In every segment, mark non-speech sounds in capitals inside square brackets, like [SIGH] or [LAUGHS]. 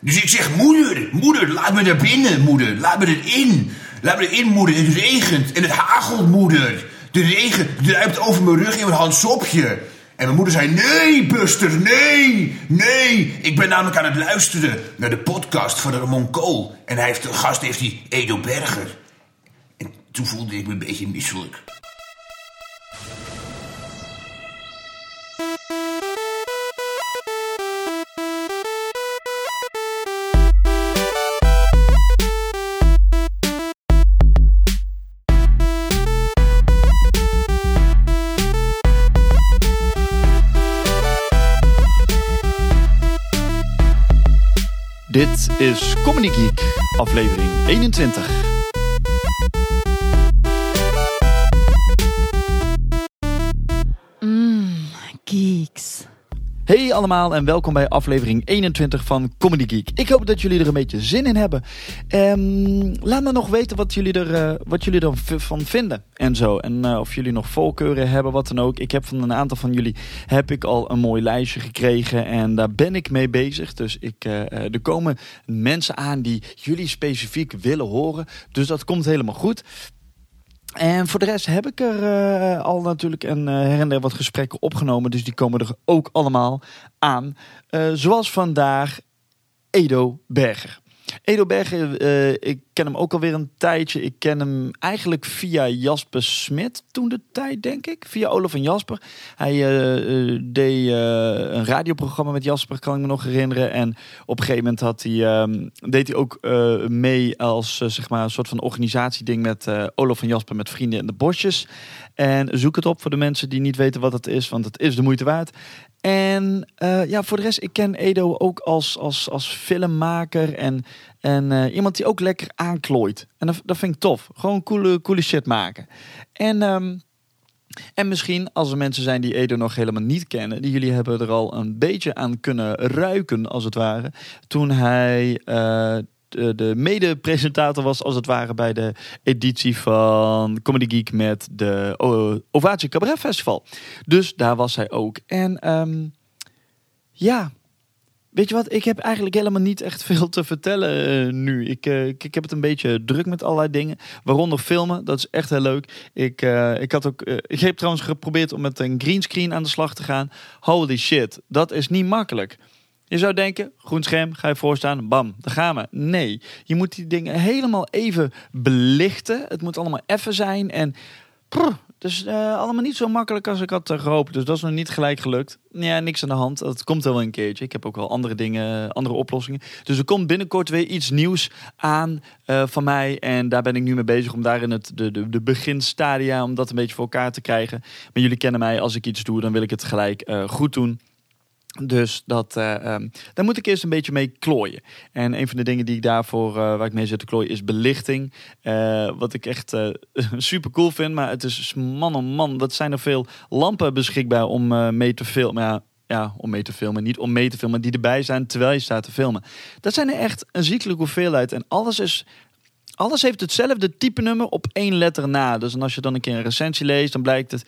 Dus ik zeg, moeder, moeder, laat me naar binnen, moeder. Laat me erin. Laat me erin, moeder. Het regent en het hagelt, moeder. De regen druipt over mijn rug in mijn handsopje. En mijn moeder zei, nee, Buster, nee, nee. Ik ben namelijk aan het luisteren naar de podcast van Ramon Kool. En hij heeft, een gast heeft die Edo Berger. En toen voelde ik me een beetje misselijk. Dit is Comedy Geek, aflevering 21. Allemaal en welkom bij aflevering 21 van Comedy Geek. Ik hoop dat jullie er een beetje zin in hebben. Ehm, laat me nog weten wat jullie er eh, wat jullie ervan vinden en zo. En eh, of jullie nog voorkeuren hebben, wat dan ook. Ik heb van een aantal van jullie heb ik al een mooi lijstje gekregen en daar ben ik mee bezig. Dus ik, eh, er komen mensen aan die jullie specifiek willen horen. Dus dat komt helemaal goed. En voor de rest heb ik er uh, al natuurlijk een uh, her en der wat gesprekken opgenomen. Dus die komen er ook allemaal aan. Uh, zoals vandaag Edo Berger. Edo Berger, uh, ik ken hem ook alweer een tijdje. Ik ken hem eigenlijk via Jasper Smit toen de tijd, denk ik. Via Olaf en Jasper. Hij uh, deed uh, een radioprogramma met Jasper, kan ik me nog herinneren. En op een gegeven moment had hij, um, deed hij ook mee als zeg maar een soort van organisatieding met Olaf en Jasper met Vrienden in de Bosjes. En zoek het op voor de mensen die niet weten wat het is, want het is de moeite waard. En uh, ja, voor de rest, ik ken Edo ook als, als, als filmmaker en, en uh, iemand die ook lekker aanklooit. En dat, dat vind ik tof. Gewoon coole, coole shit maken. En, um, en misschien als er mensen zijn die Edo nog helemaal niet kennen, die jullie hebben er al een beetje aan kunnen ruiken, als het ware. Toen hij. Uh, de, de mede-presentator was, als het ware, bij de editie van Comedy Geek met de Ovatie Cabaret Festival. Dus daar was hij ook. En um, ja, weet je wat? Ik heb eigenlijk helemaal niet echt veel te vertellen uh, nu. Ik, uh, ik, ik, heb het een beetje druk met allerlei dingen. Waaronder filmen, dat is echt heel leuk. Ik, ik, had ook, ik heb trouwens geprobeerd om met een greenscreen aan de slag te gaan. Holy shit, dat is niet makkelijk. Je zou denken, groen scherm, ga je voorstaan, bam, daar gaan we. Nee, je moet die dingen helemaal even belichten. Het moet allemaal even zijn en... Prr, dus uh, allemaal niet zo makkelijk als ik had gehoopt. Dus dat is nog niet gelijk gelukt. Ja, niks aan de hand. Dat komt wel een keertje. Ik heb ook wel andere dingen, andere oplossingen. Dus er komt binnenkort weer iets nieuws aan van mij. En daar ben ik nu mee bezig om daar in het de, de, de beginstadia... om dat een beetje voor elkaar te krijgen. Maar jullie kennen mij, als ik iets doe, dan wil ik het gelijk goed doen. Dus dat, uh, daar moet ik eerst een beetje mee klooien. En een van de dingen die ik daarvoor, uh, waar ik mee zit te klooien, is belichting. Uh, wat ik echt [LAUGHS] super cool vind. Maar het is, man oh man, wat zijn er veel lampen beschikbaar om mee te filmen. Ja, ja, om mee te filmen. Niet om mee te filmen, die erbij zijn terwijl je staat te filmen. Dat zijn er echt een ziekelijke hoeveelheid. En alles is alles heeft hetzelfde type nummer op één letter na. Dus als je dan een keer een recensie leest, dan blijkt het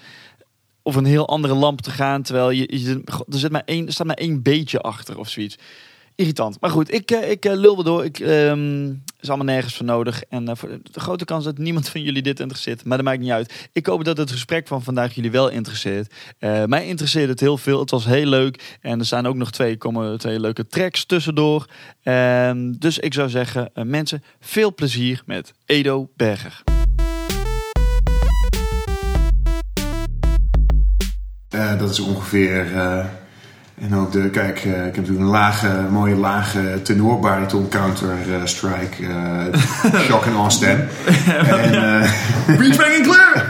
of een heel andere lamp te gaan. Terwijl je, er, zit maar één, staat maar één beetje achter of zoiets. Irritant. Maar goed, ik, ik lul wel door. Ik, um, is allemaal nergens voor nodig. En uh, voor de grote kans dat niemand van jullie dit interesseert. Maar dat maakt niet uit. Ik hoop dat het gesprek van vandaag jullie wel interesseert. Mij interesseert het heel veel. Het was heel leuk. En er staan ook nog twee, komen twee leuke tracks tussendoor. Uh, dus ik zou zeggen, mensen, veel plezier met Edo Berger. Uh, dat is ongeveer. Uh, en ook de, kijk, uh, ik heb natuurlijk een lage, mooie lage tenor bariton counter strike. shock [LAUGHS] en on stem. en, Breach banging clear!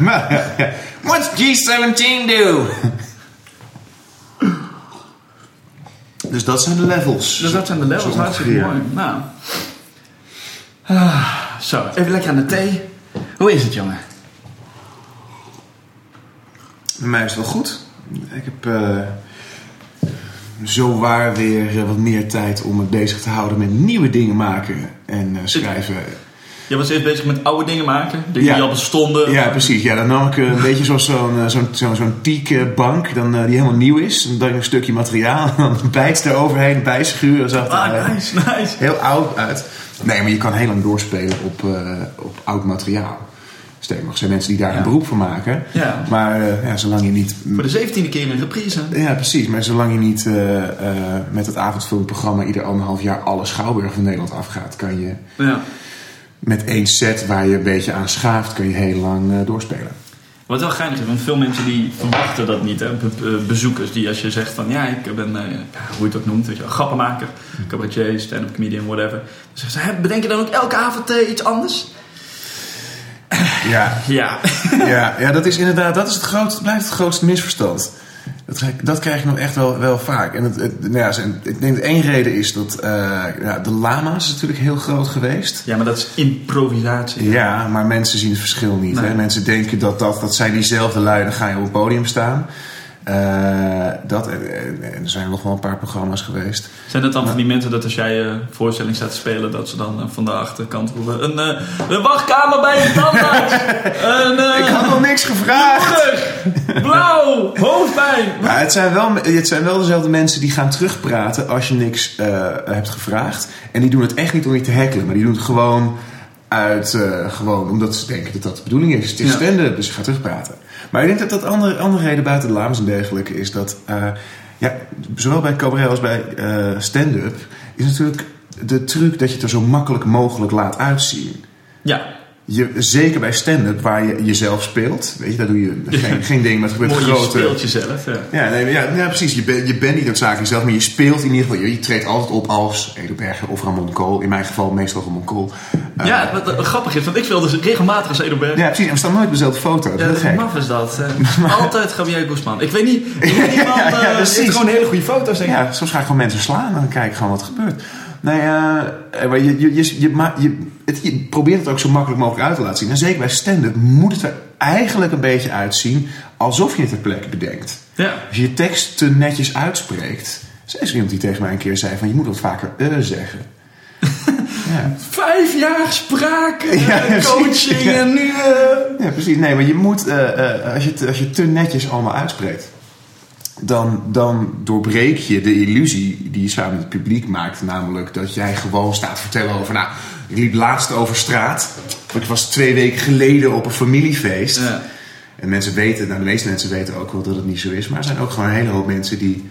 What's G17 do? dus dat zijn de levels. Dus dat zijn de levels, hartstikke mooi. Nou. Uh, zo, even lekker aan de thee. Hoe is het, jongen? Bij mij is het wel goed. Ik heb uh, zo waar weer uh, wat meer tijd om me bezig te houden met nieuwe dingen maken en uh, schrijven. Je was eerst bezig met oude dingen maken. Dingen Ja. die al bestonden. Ja, precies. Ja, dan nam ik eh, een beetje zoals zo'n eh, zo'n zo'n zo'n teak eh, bank dan, eh, die helemaal nieuw is. En dan een stukje materiaal. En [LAUGHS] dan bijt eroverheen, bijschuren. Zag het er, Ah, eh, nice, nice. heel oud uit. Nee, maar je kan heel lang doorspelen op, eh, op oud materiaal. Sterker nog, er zijn mensen die daar Ja. een beroep van maken. Ja. Maar eh, ja, zolang je niet... Voor de zeventiende keer een reprise. Ja, precies. Maar zolang je niet eh, eh, met het avondfilmprogramma ieder anderhalf jaar alle schouwburgen van Nederland afgaat, kan je Ja. met één set waar je een beetje aan schaaft, kun je heel lang doorspelen. Wat wel geinig is, want veel mensen die verwachten dat niet. Hè? Be- be- bezoekers die als je zegt van ja, ik ben, hoe je het ook noemt, weet je, grappenmaker, cabaretier, stand-up comedian, whatever. Dan zeggen ze, "Hè, bedenk je dan ook elke avond iets anders? Ja, Ja. ja, ja, dat is inderdaad, dat is het grootste, blijft het grootste misverstand. Dat, krijg- dat krijg je nog echt wel, wel vaak. En het, het- nou ja, ik denk dat één reden is dat eh, ja, de lama's is natuurlijk heel groot geweest. ja, maar dat is improvisatie. Ja, maar mensen zien het verschil niet. Nee. Hè? Mensen denken dat, dat dat zijn diezelfde lui, dan ga je op het podium staan. Eh, dat, en, en- en er zijn nog wel een paar programma's geweest. Zijn dat dan van die mensen dat als jij een voorstelling staat te spelen, dat ze dan eh, van de achterkant roepen: een, eh, een wachtkamer bij een tandarts! [LAUGHS] een, eh, Ik had nog niks gevraagd! blauw, [LAUGHS] hoofdpijn! Ja, het, zijn wel, het zijn wel dezelfde mensen die gaan terugpraten als je niks eh, hebt gevraagd. En die doen het echt niet om je te heckelen, maar die doen het gewoon uit, eh, gewoon omdat ze denken dat dat de bedoeling is. Het is Ja. dus je gaat terugpraten. Maar ik denk dat dat andere, andere reden buiten de laams en dergelijke is dat, eh, ja, zowel bij cabaret als bij eh, stand-up, is natuurlijk de truc dat je het er zo makkelijk mogelijk laat uitzien. Ja, Je, zeker bij stand-up, waar je jezelf speelt. Weet je, daar doe je [LAUGHS] geen, geen ding, gebeurt mooi, je grote... speelt jezelf. Ja. Ja, nee, ja, ja, precies. Je, bent je bent niet noodzakelijk zelf, maar je speelt in ieder geval. Je, je treedt altijd op als Edo Berger of Ramon Kool. In mijn geval meestal Ramon Kool. Eh, Ja, wat, wat grappig is, want ik speel dus regelmatig als Edo ja, precies. En we staan nooit op dezelfde foto. Dat Ja, is dat maf is dat. [LAUGHS] altijd Javier Guzman. Ik weet niet, ik weet niet man, Ja, ja, eh, gewoon hele goede foto's denk ik. Ja, soms ga ik gewoon mensen slaan en dan kijk ik gewoon wat er gebeurt. Nee, eh, maar je, je, je, je, je, het, je probeert het ook zo makkelijk mogelijk uit te laten zien. En zeker bij stand-up moet het er eigenlijk een beetje uitzien alsof je het ter plekke bedenkt. Ja. Als je je tekst te netjes uitspreekt. Er is iemand die tegen mij een keer zei van je moet wat vaker eh zeggen. [LAUGHS] ja. Vijf jaar spraak, [LAUGHS] eh, Ja, precies. coaching Ja. en nu... eh, ja, precies. Nee, maar je moet, eh, eh, als, je als je te netjes allemaal uitspreekt, dan, dan doorbreek je de illusie die je samen met het publiek maakt. Namelijk dat jij gewoon staat te vertellen over, nou, ik liep laatst over straat. Ik was twee weken geleden op een familiefeest. Ja. En mensen weten, nou, de meeste mensen weten ook wel dat het niet zo is. Maar er zijn ook gewoon een hele hoop mensen die,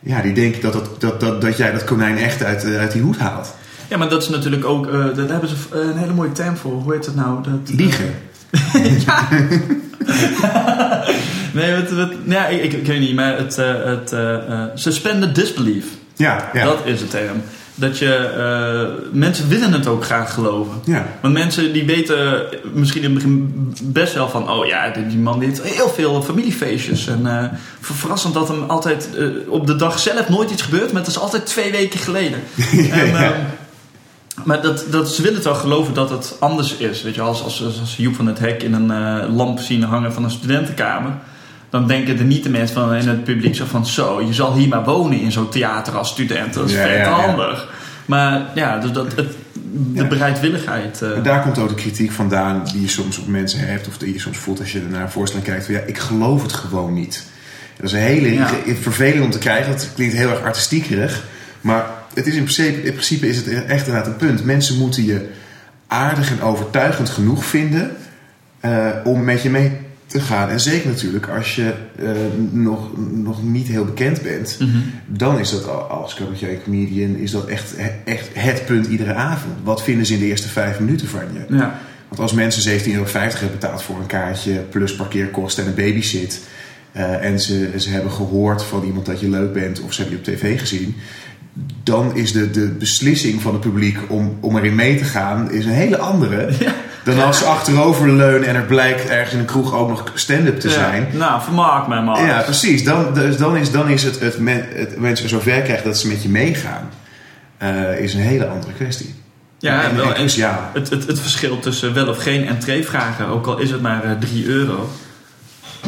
ja, die denken dat, dat, dat, dat, dat jij dat konijn echt uit, eh, uit die hoed haalt. Ja, maar dat is natuurlijk ook... eh, daar hebben ze eh, een hele mooie term voor. Hoe heet dat nou? Dat, Liegen. [LAUGHS] [LAUGHS] [LAUGHS] Nee, wat, wat, ja, ik, ik, weet niet, maar het, eh, het eh, eh, suspended disbelief. Ja, ja. Dat is het term. Dat je... mensen willen het ook graag geloven. ja. Want mensen die weten misschien in het begin best wel van... oh ja, die man die heeft heel veel familiefeestjes. En ver- verrassend dat hem altijd op de dag zelf nooit iets gebeurt... maar het is altijd twee weken geleden. [LAUGHS] en, ja. ehm, maar dat, dat, ze willen het wel geloven dat het anders is. Weet je, als, als, als Joep van het Hek in een eh, lamp zien hangen van een studentenkamer... dan denken er niet de mensen van in het publiek zo van... zo, je zal hier maar wonen in zo'n theater als student. Dat is Ja, vet ja, ja. handig. Maar ja, dus dat, het, de bereidwilligheid... En daar komt ook de kritiek vandaan die je soms op mensen hebt, of die je soms voelt als je naar een voorstelling kijkt. Van, ja, ik geloof het gewoon niet. Dat is een hele vervelend om te krijgen. Dat klinkt heel erg artistiekerig. Maar het is in, principe, in principe is het echt inderdaad een punt. Mensen moeten je aardig en overtuigend genoeg vinden eh, om met je mee te gaan. En zeker natuurlijk als je eh, nog, nog niet heel bekend bent. mhm. Dan is dat al- als cabaretier comedian is dat echt, echt het punt iedere avond. Wat vinden ze in de eerste vijf minuten van je? Ja. Want als mensen 17,50 euro hebben betaald voor een kaartje, plus parkeerkosten en een babysit. eh, en ze, ze hebben gehoord van iemand dat je leuk bent of ze hebben je op tv gezien. Dan is de, de beslissing van het publiek om, om erin mee te gaan is een hele andere. [LAUGHS] Dan als ze achterover leunen en er blijkt ergens in een kroeg ook nog stand-up te Ja. zijn. Nou, vermaak mij maar. Ja, precies. Dan, dus dan is, dan is het, het, men, het mensen zover krijgen dat ze met je meegaan. eh, is een hele andere kwestie. Ja, en, wel, en en cruciaal. het, het, het verschil tussen wel of geen entree vragen, ook al is het maar eh 3 euro.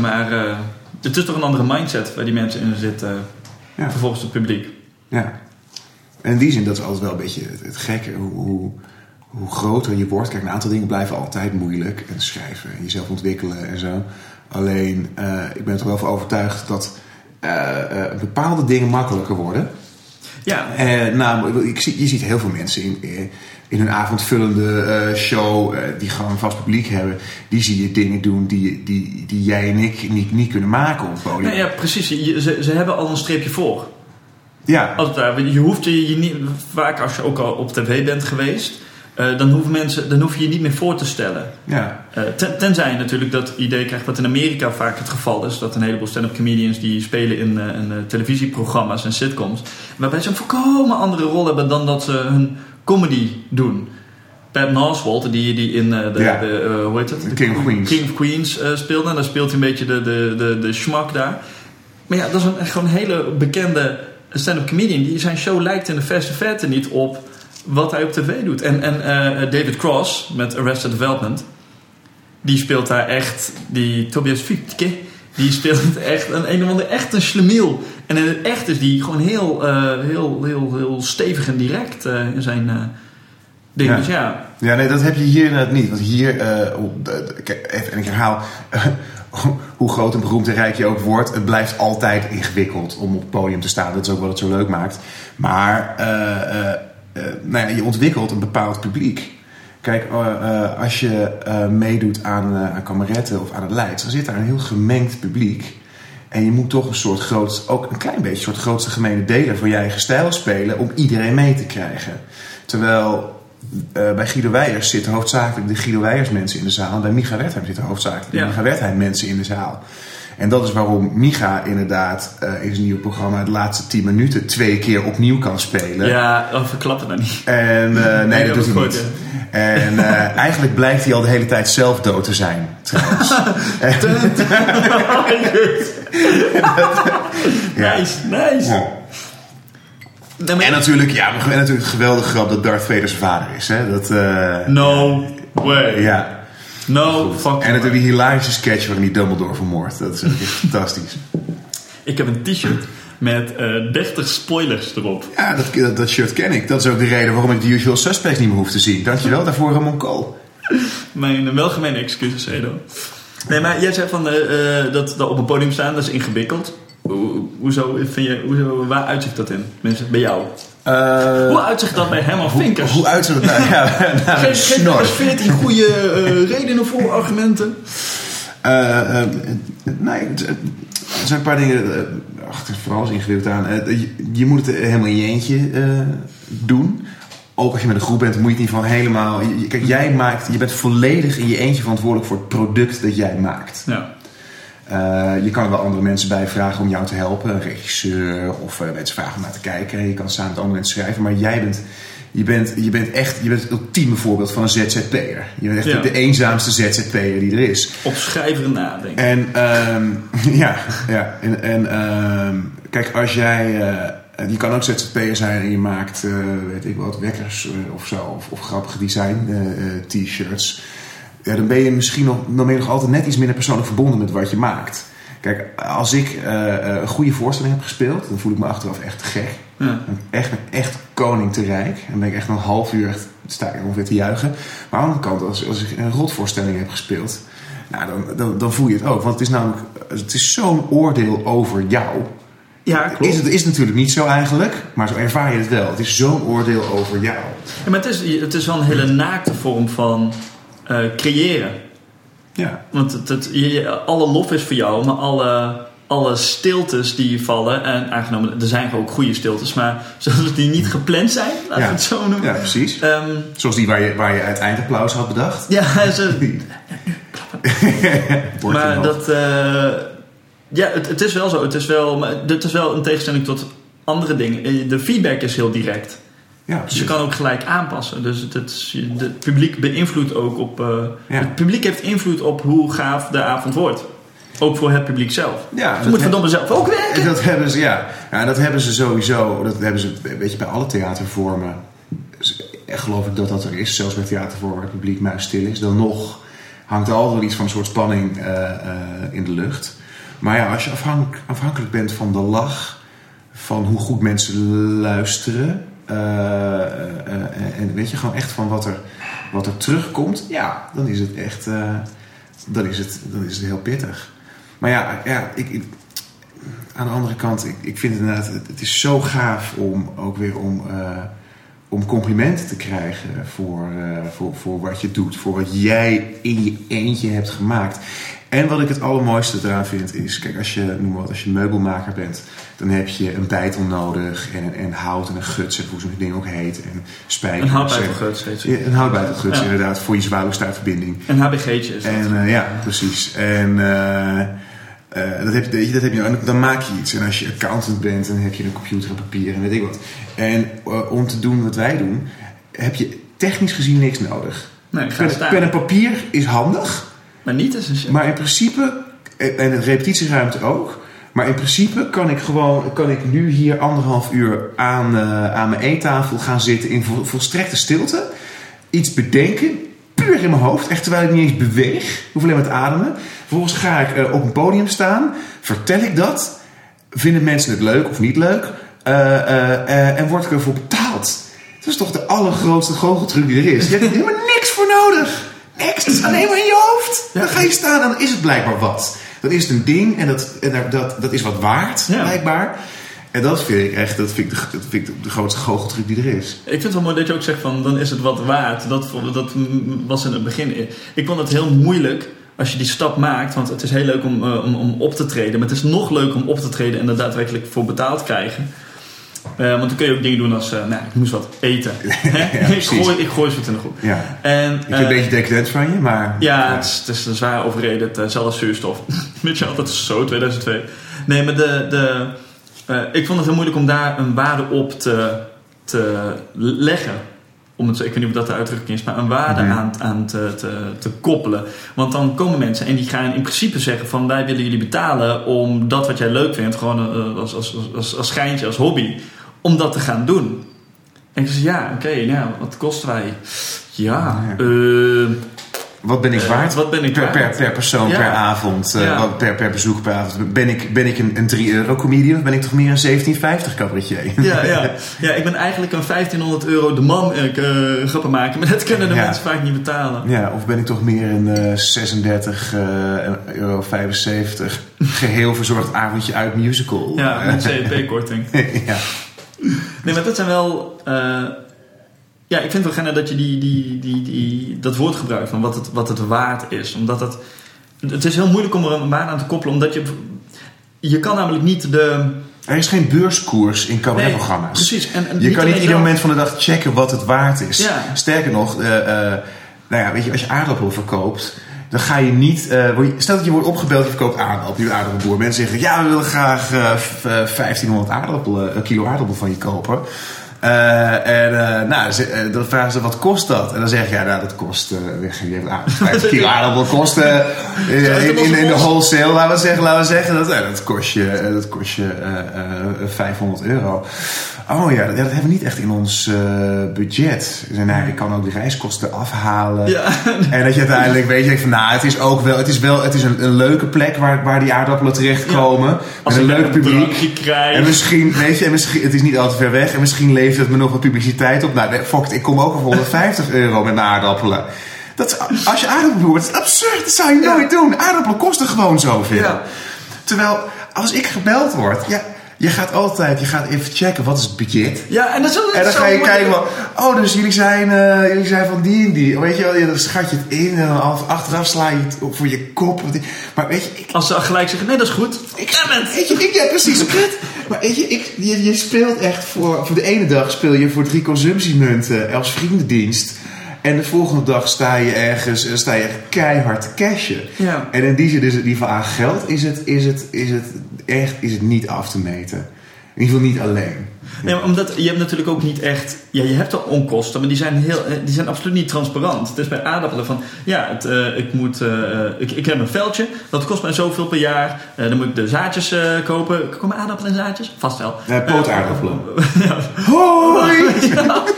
Maar eh, het is toch een andere mindset waar die mensen in zitten, Ja. vervolgens het publiek. Ja. En in die zin, dat is altijd wel een beetje het, het gekke. Hoe, hoe, hoe groter je wordt. Kijk, een aantal dingen blijven altijd moeilijk. En schrijven en jezelf ontwikkelen en zo. Alleen, eh, ik ben er wel van overtuigd dat eh, eh, bepaalde dingen makkelijker worden. Ja, namelijk, ik zie, je ziet heel veel mensen in, in hun avondvullende show, die gewoon een vast publiek hebben, die zie je dingen doen die, die, die jij en ik niet, niet kunnen maken op het podium. nou ja precies. Ze, ze hebben al een streepje voor. Ja, je hoeft je, je niet, vaak als je ook al op tv bent geweest, eh, dan, hoeven mensen, dan hoef je je niet meer voor te stellen. ja, Eh, ten- tenzij je natuurlijk dat idee krijgt wat in Amerika vaak het geval is. Dat een heleboel stand-up comedians die spelen in, eh, in televisieprogramma's en sitcoms. Waarbij ze een volkomen andere rol hebben dan dat ze hun comedy doen. Pat Oswalt, die, die in de, Ja. de, hoe heet het? The King of Queens. King of Queens speelde. En daar speelt hij een beetje de, de, de, de schmak daar. Maar ja, dat is een, gewoon een hele bekende stand-up comedian. Die, zijn show lijkt in de verste verte niet op wat hij op tv doet. En, en eh, David Cross met Arrested Development. Die speelt daar echt, die Tobias Fietke, die speelt [LAUGHS] echt een, een of ander echt een slemiel. En in het echt is die gewoon heel, eh, heel, heel, heel stevig en direct eh, in zijn ding. Ja. Dus ja, ja, nee, dat heb je hier inderdaad niet. Want hier, even, en ik herhaal, [LAUGHS] [LAUGHS] hoe groot en beroemd en rijk je ook wordt, het blijft altijd ingewikkeld om op het podium te staan. Dat is ook wat het zo leuk maakt. Maar eh, eh, eh, nou ja, je ontwikkelt een bepaald publiek. Kijk, als je meedoet aan, aan kameretten of aan het Leids, dan zit daar een heel gemengd publiek. En je moet toch een soort groot, ook een klein beetje een soort grootste gemene deler van je eigen stijl spelen om iedereen mee te krijgen. Terwijl eh, bij Guido Weijers zitten hoofdzakelijk de Guido Weijers mensen in de zaal. En bij Micha Wertheim zitten hoofdzakelijk de Ja. Micha Wertheim mensen in de zaal. En dat is waarom Micha inderdaad eh, in zijn nieuwe programma de laatste 10 minuten twee keer opnieuw kan spelen. ja oh, verklap het nou niet. En eh, [LAUGHS] nee, dat dat doet hij niet. En [LAUGHS] eigenlijk blijkt hij al de hele tijd zelf dood te zijn. Trouwens. [LAUGHS] Ja. Nice, nice. Ja. Nee, maar- En natuurlijk, ja, en natuurlijk het geweldige grap dat Darth Vader zijn vader is. Hè? Dat, eh, No way. Ja. No fucking En natuurlijk die hilarische sketch waarin hij Dumbledore vermoordt. Dat is echt [LAUGHS] fantastisch. Ik heb een t-shirt met eh 30 spoilers erop. Ja, dat, dat, dat shirt ken ik. Dat is ook de reden waarom ik de Usual Suspects niet meer hoef te zien. Dankjewel daarvoor, Ramon Kool. [LAUGHS] Mijn welgemene excuses, Edo. Nee, maar jij zei van eh, eh, dat, dat op een podium staan, dat is ingewikkeld. Hoe- Hoezo vind je, hoezo, waar uitzicht dat in? Mensen, bij jou. Eh, Hoe uitzicht dat bij Herman Vinkers? Hoe uitziet het nou? [LAUGHS] Ja, nou, Geef, geef snor. nog eens 14 goede eh, redenen voor argumenten. Eh, eh, nee, er zijn een paar dingen. ach, het is vooral is ingewikkeld aan. Eh, je, je moet het helemaal in je eentje eh, doen. Ook als je met een groep bent, moet je het niet van helemaal. je- Kijk, jij maakt. Je bent volledig in je eentje verantwoordelijk voor het product dat jij maakt. Ja. Eh, je kan er wel andere mensen bij vragen om jou te helpen. Een regisseur of eh, mensen vragen om naar te kijken. Je kan samen met andere mensen schrijven. Maar jij bent, je bent, je bent echt je bent het ultieme voorbeeld van een ZZP'er. Je bent echt Ja. de eenzaamste ZZP'er die er is. Op schrijver nadenken. En ehm, [LAUGHS] ja, ja. En, en ehm, kijk, als jij. eh, je kan ook ZZP'er zijn en je maakt, weet ik wat, wekkers of zo. Of, of grappige design t-shirts. Ja, dan ben je misschien nog, dan ben je nog altijd net iets minder persoonlijk verbonden met wat je maakt. Kijk, als ik eh, eh, een goede voorstelling heb gespeeld, dan voel ik me achteraf echt te gek. Ja. Echt, echt koning te rijk. En ben ik echt een half uur echt, sta ik ongeveer te juichen. Maar aan de andere kant, als, als ik een rotvoorstelling heb gespeeld, nou, dan, dan, dan voel je het ook. Want het is namelijk, het is zo'n oordeel over jou. Ja, klopt. Is het is natuurlijk niet zo eigenlijk, maar zo ervaar je het wel. Het is zo'n oordeel over jou. Ja, maar het is, het is wel een hele naakte vorm van eh, creëren. Ja. Want het, het, je- alle lof is voor jou, maar alle, alle stiltes die vallen, en aangenomen, er zijn ook goede stiltes, maar [LAUGHS] zoals die niet gepland zijn, laten we Ja. het zo noemen. ja, precies. Ehm, Zoals die waar je, waar je het eindapplaus had bedacht. ja, [LAUGHS] ze, maar dat, eh, ja, het, het is wel zo. Het is wel, maar het is wel een tegenstelling tot andere dingen. Eh, De feedback is heel direct. Ja, Dus je precies. kan ook gelijk aanpassen. Dus het, het, het publiek beïnvloedt ook op. eh, Ja. Het publiek heeft invloed op hoe gaaf de avond wordt. Ook voor het publiek zelf. Ja, Ze dat moet he- verdomme zelf ook werken. Dat hebben ze, ja. ja. Dat hebben ze sowieso. Dat hebben ze, weet je, bij alle theatervormen. Dus, eh, Geloof ik dat dat er is. Zelfs bij theatervormen waar het publiek muis stil is. Dan nog hangt er altijd iets van een soort spanning eh, in de lucht. Maar ja, als je afhank- afhankelijk bent van de lach. Van hoe goed mensen luisteren. Eh, eh, eh, en weet je gewoon echt van wat er, wat er terugkomt, ja, dan is het echt dan is het, dan is het heel pittig. Maar ja, ja ik, aan de andere kant, ik, ik vind het inderdaad, het, is zo gaaf om ook weer om, om complimenten te krijgen voor, voor, voor wat je doet, voor wat jij in je eentje hebt gemaakt. En wat ik het allermooiste eraan vind is, kijk, als je, noem maar wat, als je meubelmaker bent, dan heb je een bijtel nodig en, en hout en een guts, hoe zo'n ding ook heet, en spijkers. Een houtbijtel en- geut steeds. Ja, Een houtbijtelguts, Ja. inderdaad, voor je zwaluwstaartverbinding. Een HBG'tje is dat. En eh, ja, precies. En eh, eh, dat, heb, je, dat heb je, en dan maak je iets. En als je accountant bent, dan heb je een computer en papier en weet ik wat. En om te doen wat wij doen, heb je technisch gezien niks nodig. Nee, pen en papier is handig, Maar niet essentieel. maar in principe, en en repetitieruimte ook. Maar in principe kan ik gewoon, kan ik nu hier anderhalf uur aan, eh, aan mijn eettafel gaan zitten in vol, volstrekte stilte. Iets bedenken, puur in mijn hoofd, echt terwijl ik niet eens beweeg. Hoef alleen maar te ademen. Vervolgens ga ik eh, op een podium staan, vertel ik dat. Vinden mensen het leuk of niet leuk? Eh, eh, eh, en word ik ervoor betaald? Dat is toch de allergrootste goocheltruc die er is. Je hebt er helemaal niks voor nodig. Is alleen maar in je hoofd. Dan ga je staan en dan is het blijkbaar wat. Dan is het een ding en dat, en dat- dat, dat is wat waard, blijkbaar. En dat vind ik echt dat vind ik de, dat vind ik de grootste goocheltruc die er is. Ik vind het wel mooi dat je ook zegt van dan is het wat waard. Dat, dat was in het begin. Ik vond het heel moeilijk als je die stap maakt. Want het is heel leuk om, eh, om, om op te treden. Maar het is nog leuker om op te treden en er daadwerkelijk voor betaald krijgen. Eh, want dan kun je ook dingen doen als, eh, nou, ik moest wat eten. [LAUGHS] Ik, gooi, ik gooi ze wat in de groep. Ja. En, Ik eh, een beetje decadent van je, maar... ja, het is, het is een zwaar overreden, hetzelfde als zuurstof. [LAUGHS] Weet je is zo, 2002. Nee, maar de, de, eh, ik vond het heel moeilijk om daar een waarde op te, te leggen. Om het, zo- ik weet niet of dat de uitdrukking is, maar een waarde Mhm. aan, aan te, te, te koppelen. Want dan komen mensen en die gaan in principe zeggen van wij willen jullie betalen om dat wat jij leuk vindt, gewoon eh, als, als, als, als, als schijntje, als hobby, om dat te gaan doen. En ik zei ja, oké, nou, wat kosten wij? Ja, Ja. eh, Wat ben ik Eh, waard? wat ben ik per? Per, per persoon, Ja. per avond, eh, Ja. per, per bezoek per avond. Ben ik, ben ik een, een 3 euro comedian of ben ik toch meer een 1750 cabaretier? [LAUGHS] Ja, ja. ja, ik ben eigenlijk een 1500 euro de man eh, grappen maken, maar dat kunnen de Ja. mensen vaak niet betalen. Ja, of ben ik toch meer een eh 36 eh, euro 75 geheel verzorgd avondje uit musical? Ja, met [LAUGHS] CEP-korting. ja. Nee, maar dat zijn wel. Ja, ik vind het wel dat je die, die, die, die, dat woord gebruikt van wat het, wat het waard is. Omdat het. Het is heel moeilijk om er een waarde aan te koppelen, omdat je. Je kan namelijk niet de. Er is geen beurskoers in cabaretprogramma's. precies. En, en Je kan niet ieder zelf- moment van de dag checken wat het waard is. Ja. Sterker nog, eh, eh, nou ja, weet je, als je aardappelen verkoopt, dan ga je niet. eh, stel dat je wordt opgebeld, je verkoopt aardappelen, je aardappelboer. Mensen zeggen: Ja, we willen graag eh, 1500 aardappelen, een kilo aardappel van je kopen. Eh, en eh, nou, ze, eh, dan vragen ze: Wat kost dat? En dan zeg je: Ja, nou, dat kost. weg, je hebt aard- 50 kilo aardappel kost. in, in, in de wholesale, laten we zeggen, laten we zeggen dat, dat kost je, dat kost je eh, eh, 500 euro. Oh ja, dat, ja, dat hebben we niet echt in ons eh, budget. Zeggen, nou, ik kan ook de reiskosten afhalen. Ja, [LAUGHS] En dat je uiteindelijk weet je van, nou, het is ook wel, het is wel, het is een, een leuke plek waar, waar die aardappelen terechtkomen. als met een leuk publiek. krijg. En misschien, weet je, en misschien, het is niet al te ver weg. En misschien levert het me nog wat publiciteit op. Nou, fuck ik kom ook voor 150 [LAUGHS] euro met mijn aardappelen. Dat, als je aardappelen wordt, dat is absurd. Dat zou je nooit doen. Aardappelen kosten gewoon zoveel. Ja. Terwijl, als ik gebeld word, ja, je gaat altijd, je gaat even checken, wat is het budget? Ja, en dat is ook En dan zo ga je kijken van, oh, dus jullie zijn, eh, jullie zijn van die en die. Weet je wel, dan schat je het in en dan af- achteraf sla je het op voor je kop. Maar weet je, ik, Als ze gelijk zeggen, nee, dat is goed. ik, weet je, ik, ja, precies, [LAUGHS] kut. Maar weet je, ik, je, je speelt echt voor, voor de ene dag speel je voor drie consumptiemunten als vriendendienst. En de volgende dag sta je ergens, eh, sta je echt keihard te cashen. Ja. En in die zin is het, in ieder geval aan geld, is het, is het, is het echt, is het niet af te meten. In ieder geval niet alleen. Nee, maar omdat je hebt natuurlijk ook niet echt. Ja, je hebt al onkosten, maar die zijn, heel, eh, die zijn absoluut niet transparant. Het is bij aardappelen van. Ja, het, eh, ik, moet, eh, ik, ik heb een veldje, dat kost mij zoveel per jaar. Dan moet ik de zaadjes kopen. Komen aardappelen in zaadjes? Vast wel. Ja, pootaardappelen. [LAUGHS] ja. Hoi! [LAUGHS] Ja. [LAUGHS]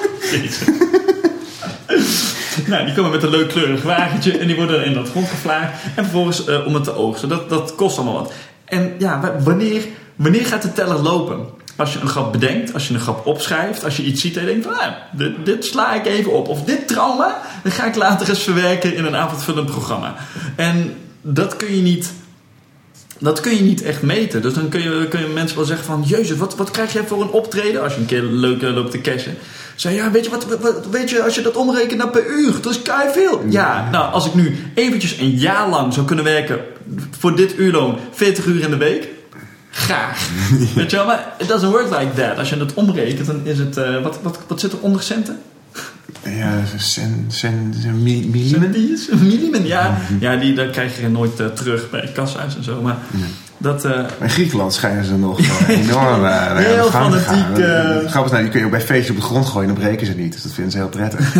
Nou, die komen met een leuk kleurig wagentje en die worden in dat grond gevlaagd. En vervolgens om het te oogsten. Dat, dat kost allemaal wat. En ja, wa- wanneer, wanneer gaat de teller lopen? als je een grap bedenkt, als je een grap opschrijft, als je iets ziet en je denkt van, ah, dit, dit sla ik even op. Of dit trauma, dan ga ik later eens verwerken in een avondvullend programma. En dat kun je niet dat kun je niet echt meten. Dus dan kun je, kun je mensen wel zeggen van... Jezus, wat, wat krijg jij voor een optreden? Als je een keer leuk loopt te cashen. Zeg ja, weet je, wat, wat, weet je, als je dat omrekent naar per uur, dat is kei veel. Ja, nou, als ik nu eventjes een jaar lang zou kunnen werken voor dit uurloon, 40 uur in de week, graag. [LAUGHS] weet je wel, maar it doesn't work like that. Als je het omrekent, dan is het, uh, wat, wat, wat zit er onder centen? Ja, sen, sen, sen, millimen? [LAUGHS] Millimen, ja. Ja, die dat krijg je nooit uh, terug bij kassa's en zo. Maar ja. dat... Uh, in Griekenland schijnen ze nog [LAUGHS] enorm uh, Heel fanatiek. Uh, Grappig, nou, die kun je ook bij feestjes op de grond gooien en dan breken ze niet. Dus dat vinden ze heel prettig.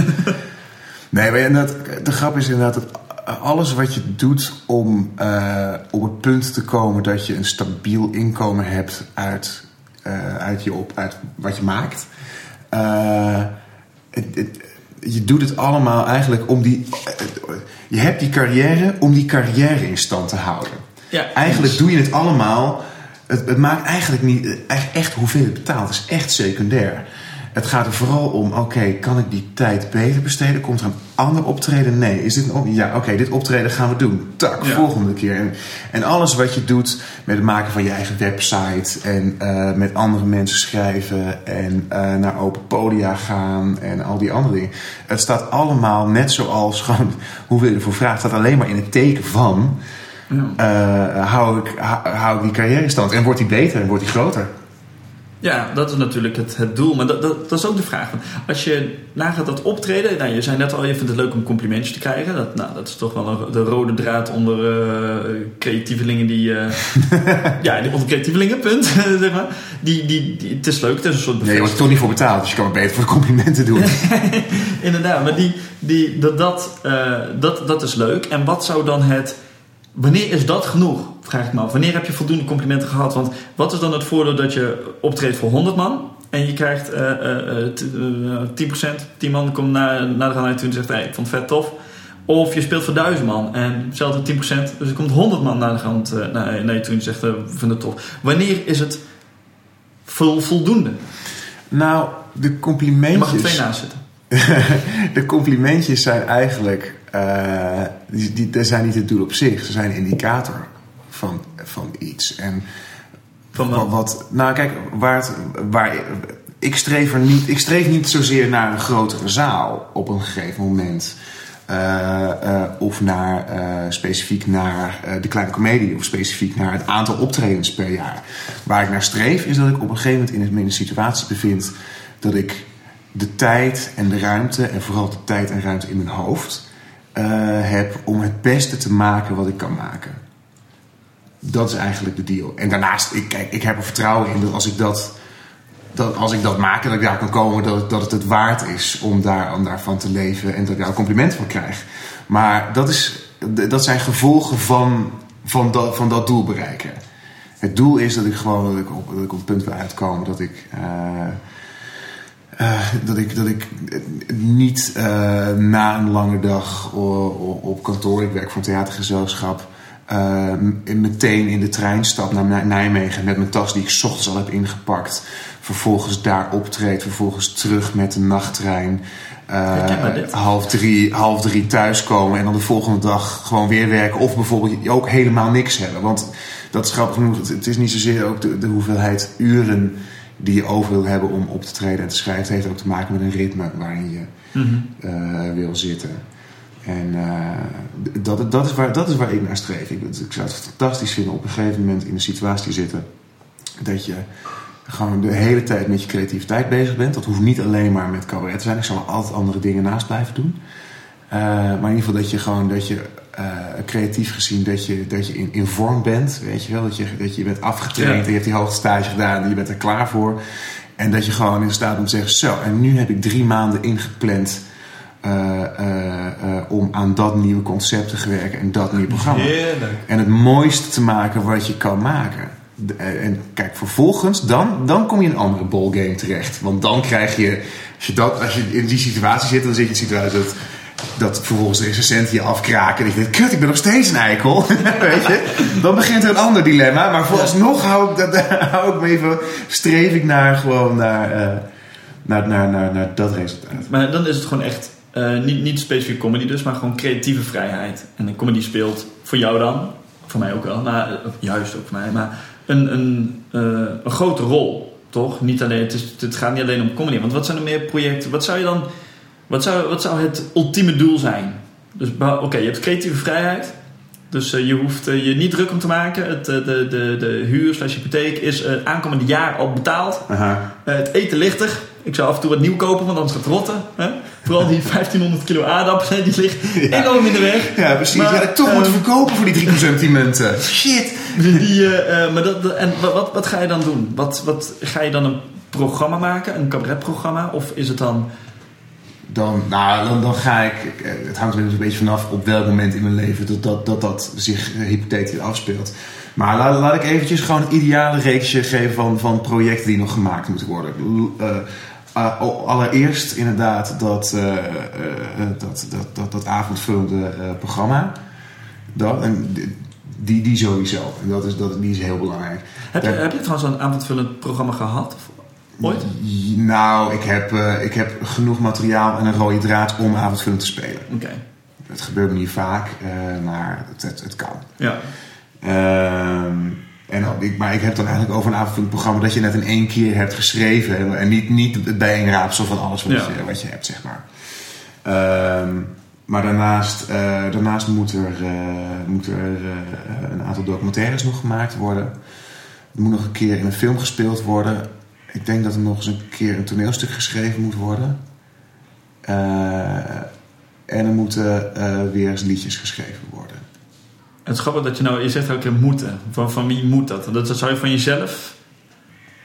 nee, maar inderdaad, de grap is inderdaad dat alles wat je doet om op het punt te komen dat je een stabiel inkomen hebt uit, uit, je op, uit wat je maakt het, het, je doet het allemaal eigenlijk om die. Je hebt die carrière om die carrière in stand te houden. Ja, eigenlijk doe je het allemaal. Het, het maakt eigenlijk niet echt hoeveel het betaalt. Het is echt secundair. Het gaat er vooral om, oké, kan ik die tijd beter besteden? Komt er een ander optreden? Nee. Is dit een Ja, oké, dit optreden gaan we doen. Tak, ja. volgende keer. En, en, alles wat je doet met het maken van je eigen website en uh, met andere mensen schrijven en uh, naar open podia gaan en al die andere dingen. Het staat allemaal net zoals [LAUGHS] gewoon hoe je ervoor vraagt, staat alleen maar in het teken van. Ja. Uh, hou, ik, hou ik die carrière in stand en wordt die beter en wordt die groter. Ja, dat is natuurlijk het, het doel. Maar dat, dat, dat, is ook de vraag. Als je nagaat dat optreden... Nou, je zei net al, je vindt het leuk om complimentjes te krijgen. Dat, nou, dat is toch wel een, de rode draad onder uh, creatievelingen die... Uh, [LAUGHS] ja, onder creatievelingen, punt. [LAUGHS] zeg maar. Die, die, die, het is leuk, het is een soort Nee, je wordt er toch niet voor betaald. Dus je kan maar beter voor de complimenten doen. [LAUGHS] Inderdaad, maar die, die, dat, dat, uh, dat, dat is leuk. En wat zou dan het Wanneer is dat genoeg? Vraag ik me af. Wanneer heb je voldoende complimenten gehad? Want wat is dan het voordeel dat je optreedt voor 100 man en je krijgt uh, uh, 10%, 10 man komt naar, naar de gaan toe en zegt: hey, ik vond het vet tof. Of je speelt voor 1000 man en hetzelfde 10%, dus er komt 100 man naar de hand uh, naar, naar je toe en zegt: uh, we vinden het tof. Wanneer is het vol, voldoende? Nou, de complimentjes. Je mag er twee naast zitten. [LAUGHS] de complimentjes zijn eigenlijk uh, die, die, zijn niet het doel op zich. Ze zijn een indicator van, van iets. En van wat? wat? Nou, kijk, waar, het, waar ik streef er niet, ik streef niet zozeer naar een grotere zaal op een gegeven moment. Uh, uh, of naar, specifiek naar de kleine comedie, of specifiek naar het aantal optredens per jaar. Waar ik naar streef is dat ik op een gegeven moment in een, situatie bevind dat ik de tijd en de ruimte, en vooral de tijd en ruimte in mijn hoofd, heb om het beste te maken wat ik kan maken. Dat is eigenlijk de deal. En daarnaast, ik, kijk, ik heb er vertrouwen in dat als ik dat, dat, als ik dat maak en dat ik daar kan komen, dat, dat het het waard is om, daar, om daarvan te leven en dat ik daar een compliment van krijg. Maar dat, is, dat zijn gevolgen van, van, dat, van dat doel bereiken. Het doel is dat ik gewoon dat ik op, dat ik op het punt wil uitkomen dat ik. Uh, uh, dat, ik, dat ik niet uh, na een lange dag op kantoor, ik werk voor een theatergezelschap, uh, meteen in de trein stap naar Nijmegen met mijn tas die ik s ochtends al heb ingepakt. Vervolgens daar optreed, vervolgens terug met de nachttrein. half, drie, half drie thuiskomen en dan de volgende dag gewoon weer werken. Of bijvoorbeeld ook helemaal niks hebben. Want dat is grappig genoeg. Het is niet zozeer ook de, de hoeveelheid uren die je over wil hebben om op te treden en te schrijven. Het heeft ook te maken met een ritme waarin je mm -hmm. wil zitten. En uh, dat, dat, is waar, dat is waar ik naar streef. Ik, ik zou het fantastisch vinden op een gegeven moment in een situatie zitten dat je gewoon de hele tijd met je creativiteit bezig bent. Dat hoeft niet alleen maar met cabaret te zijn. Ik zal altijd andere dingen naast blijven doen. Uh, maar in ieder geval dat je gewoon dat je uh, creatief gezien dat je, dat je in, in vorm bent. Weet je wel, dat je, dat je bent afgetraind ja. en je hebt die hoogtestage gedaan en je bent er klaar voor. En dat je gewoon in staat om te zeggen: Zo, en nu heb ik drie maanden ingepland. Uh, uh, om aan dat nieuwe concept te werken en dat nieuwe programma. Heerlijk. En het mooiste te maken wat je kan maken. De, en kijk, vervolgens, dan, dan kom je in een andere ballgame terecht. Want dan krijg je, als je, dat, als je in die situatie zit, dan zit je in een situatie dat dat vervolgens de recensenten je afkraken. En je denkt, kut, ik ben nog steeds een eikel. [LAUGHS] Weet je? Dan begint er een ander dilemma. Maar vooralsnog hou ik, dat, [LAUGHS] hou ik me even, streef ik naar gewoon naar, eh, naar, naar, naar, naar dat resultaat. Maar dan is het gewoon echt, eh, niet, niet specifiek comedy dus, maar gewoon creatieve vrijheid. En een comedy speelt voor jou dan, voor mij ook wel, maar eh, juist ook voor mij, maar een, een, een grote rol, toch? Niet alleen, het, is, het gaat niet alleen om comedy. Want wat zijn er meer projecten? Wat zou je dan, wat zou, wat zou het ultieme doel zijn? Dus oké, je hebt creatieve vrijheid. Dus eh, je hoeft eh, je niet druk om te maken. Het, eh, de, de, de huur slash hypotheek is eh, aankomende jaar al betaald. Aha. Het eten ligt er. Ik zou af en toe wat nieuw kopen, want anders gaat het rotten. Hè? Vooral die [LAUGHS] 1500 kilo aardappelen, die liggen enorm in de weg. Ja, precies. Maar, had ik toch moeten verkopen voor die 3% munten. Shit. Die, maar dat, dat- en wat, wat, wat ga je dan doen? Wat, wat, ga je dan een programma maken, een cabaretprogramma? Of is het dan... Dan, nou, dan, dan ga ik. eh, Het hangt er een beetje vanaf op welk moment in mijn leven dat dat, dat, dat zich eh, hypothetisch afspeelt. Maar laat, laat ik eventjes gewoon het ideale reeksje geven van, van projecten die nog gemaakt moeten worden. Eh, uh, allereerst inderdaad dat, uh, uh, dat, dat, dat, dat avondvullende programma. Dat, en die, die sowieso. En dat is, dat, die is heel belangrijk. Heb je, heb je trouwens een avondvullend programma gehad? Ooit? Nou, ik heb, uh, ik heb genoeg materiaal en een rode draad om avondvullend te spelen. Oké. Okay. Het gebeurt me niet vaak, uh, maar het, het, het, kan. Ja. Uh, en, ik, maar ik heb dan eigenlijk over een avondvullend programma dat je net in één keer hebt geschreven. En niet, niet het bijeenraapsel van alles wat, ja. je, wat je hebt, zeg maar. Uh, maar daarnaast, uh, daarnaast moet er, uh, moet er uh, een aantal documentaires nog gemaakt worden. Er moet nog een keer in een film gespeeld worden. Ik denk dat er nog eens een keer een toneelstuk geschreven moet worden. en er moeten weer eens liedjes geschreven worden. Het is grappig dat je nou, je zegt elke keer moeten. Van, van wie moet dat? Dat zou je van jezelf.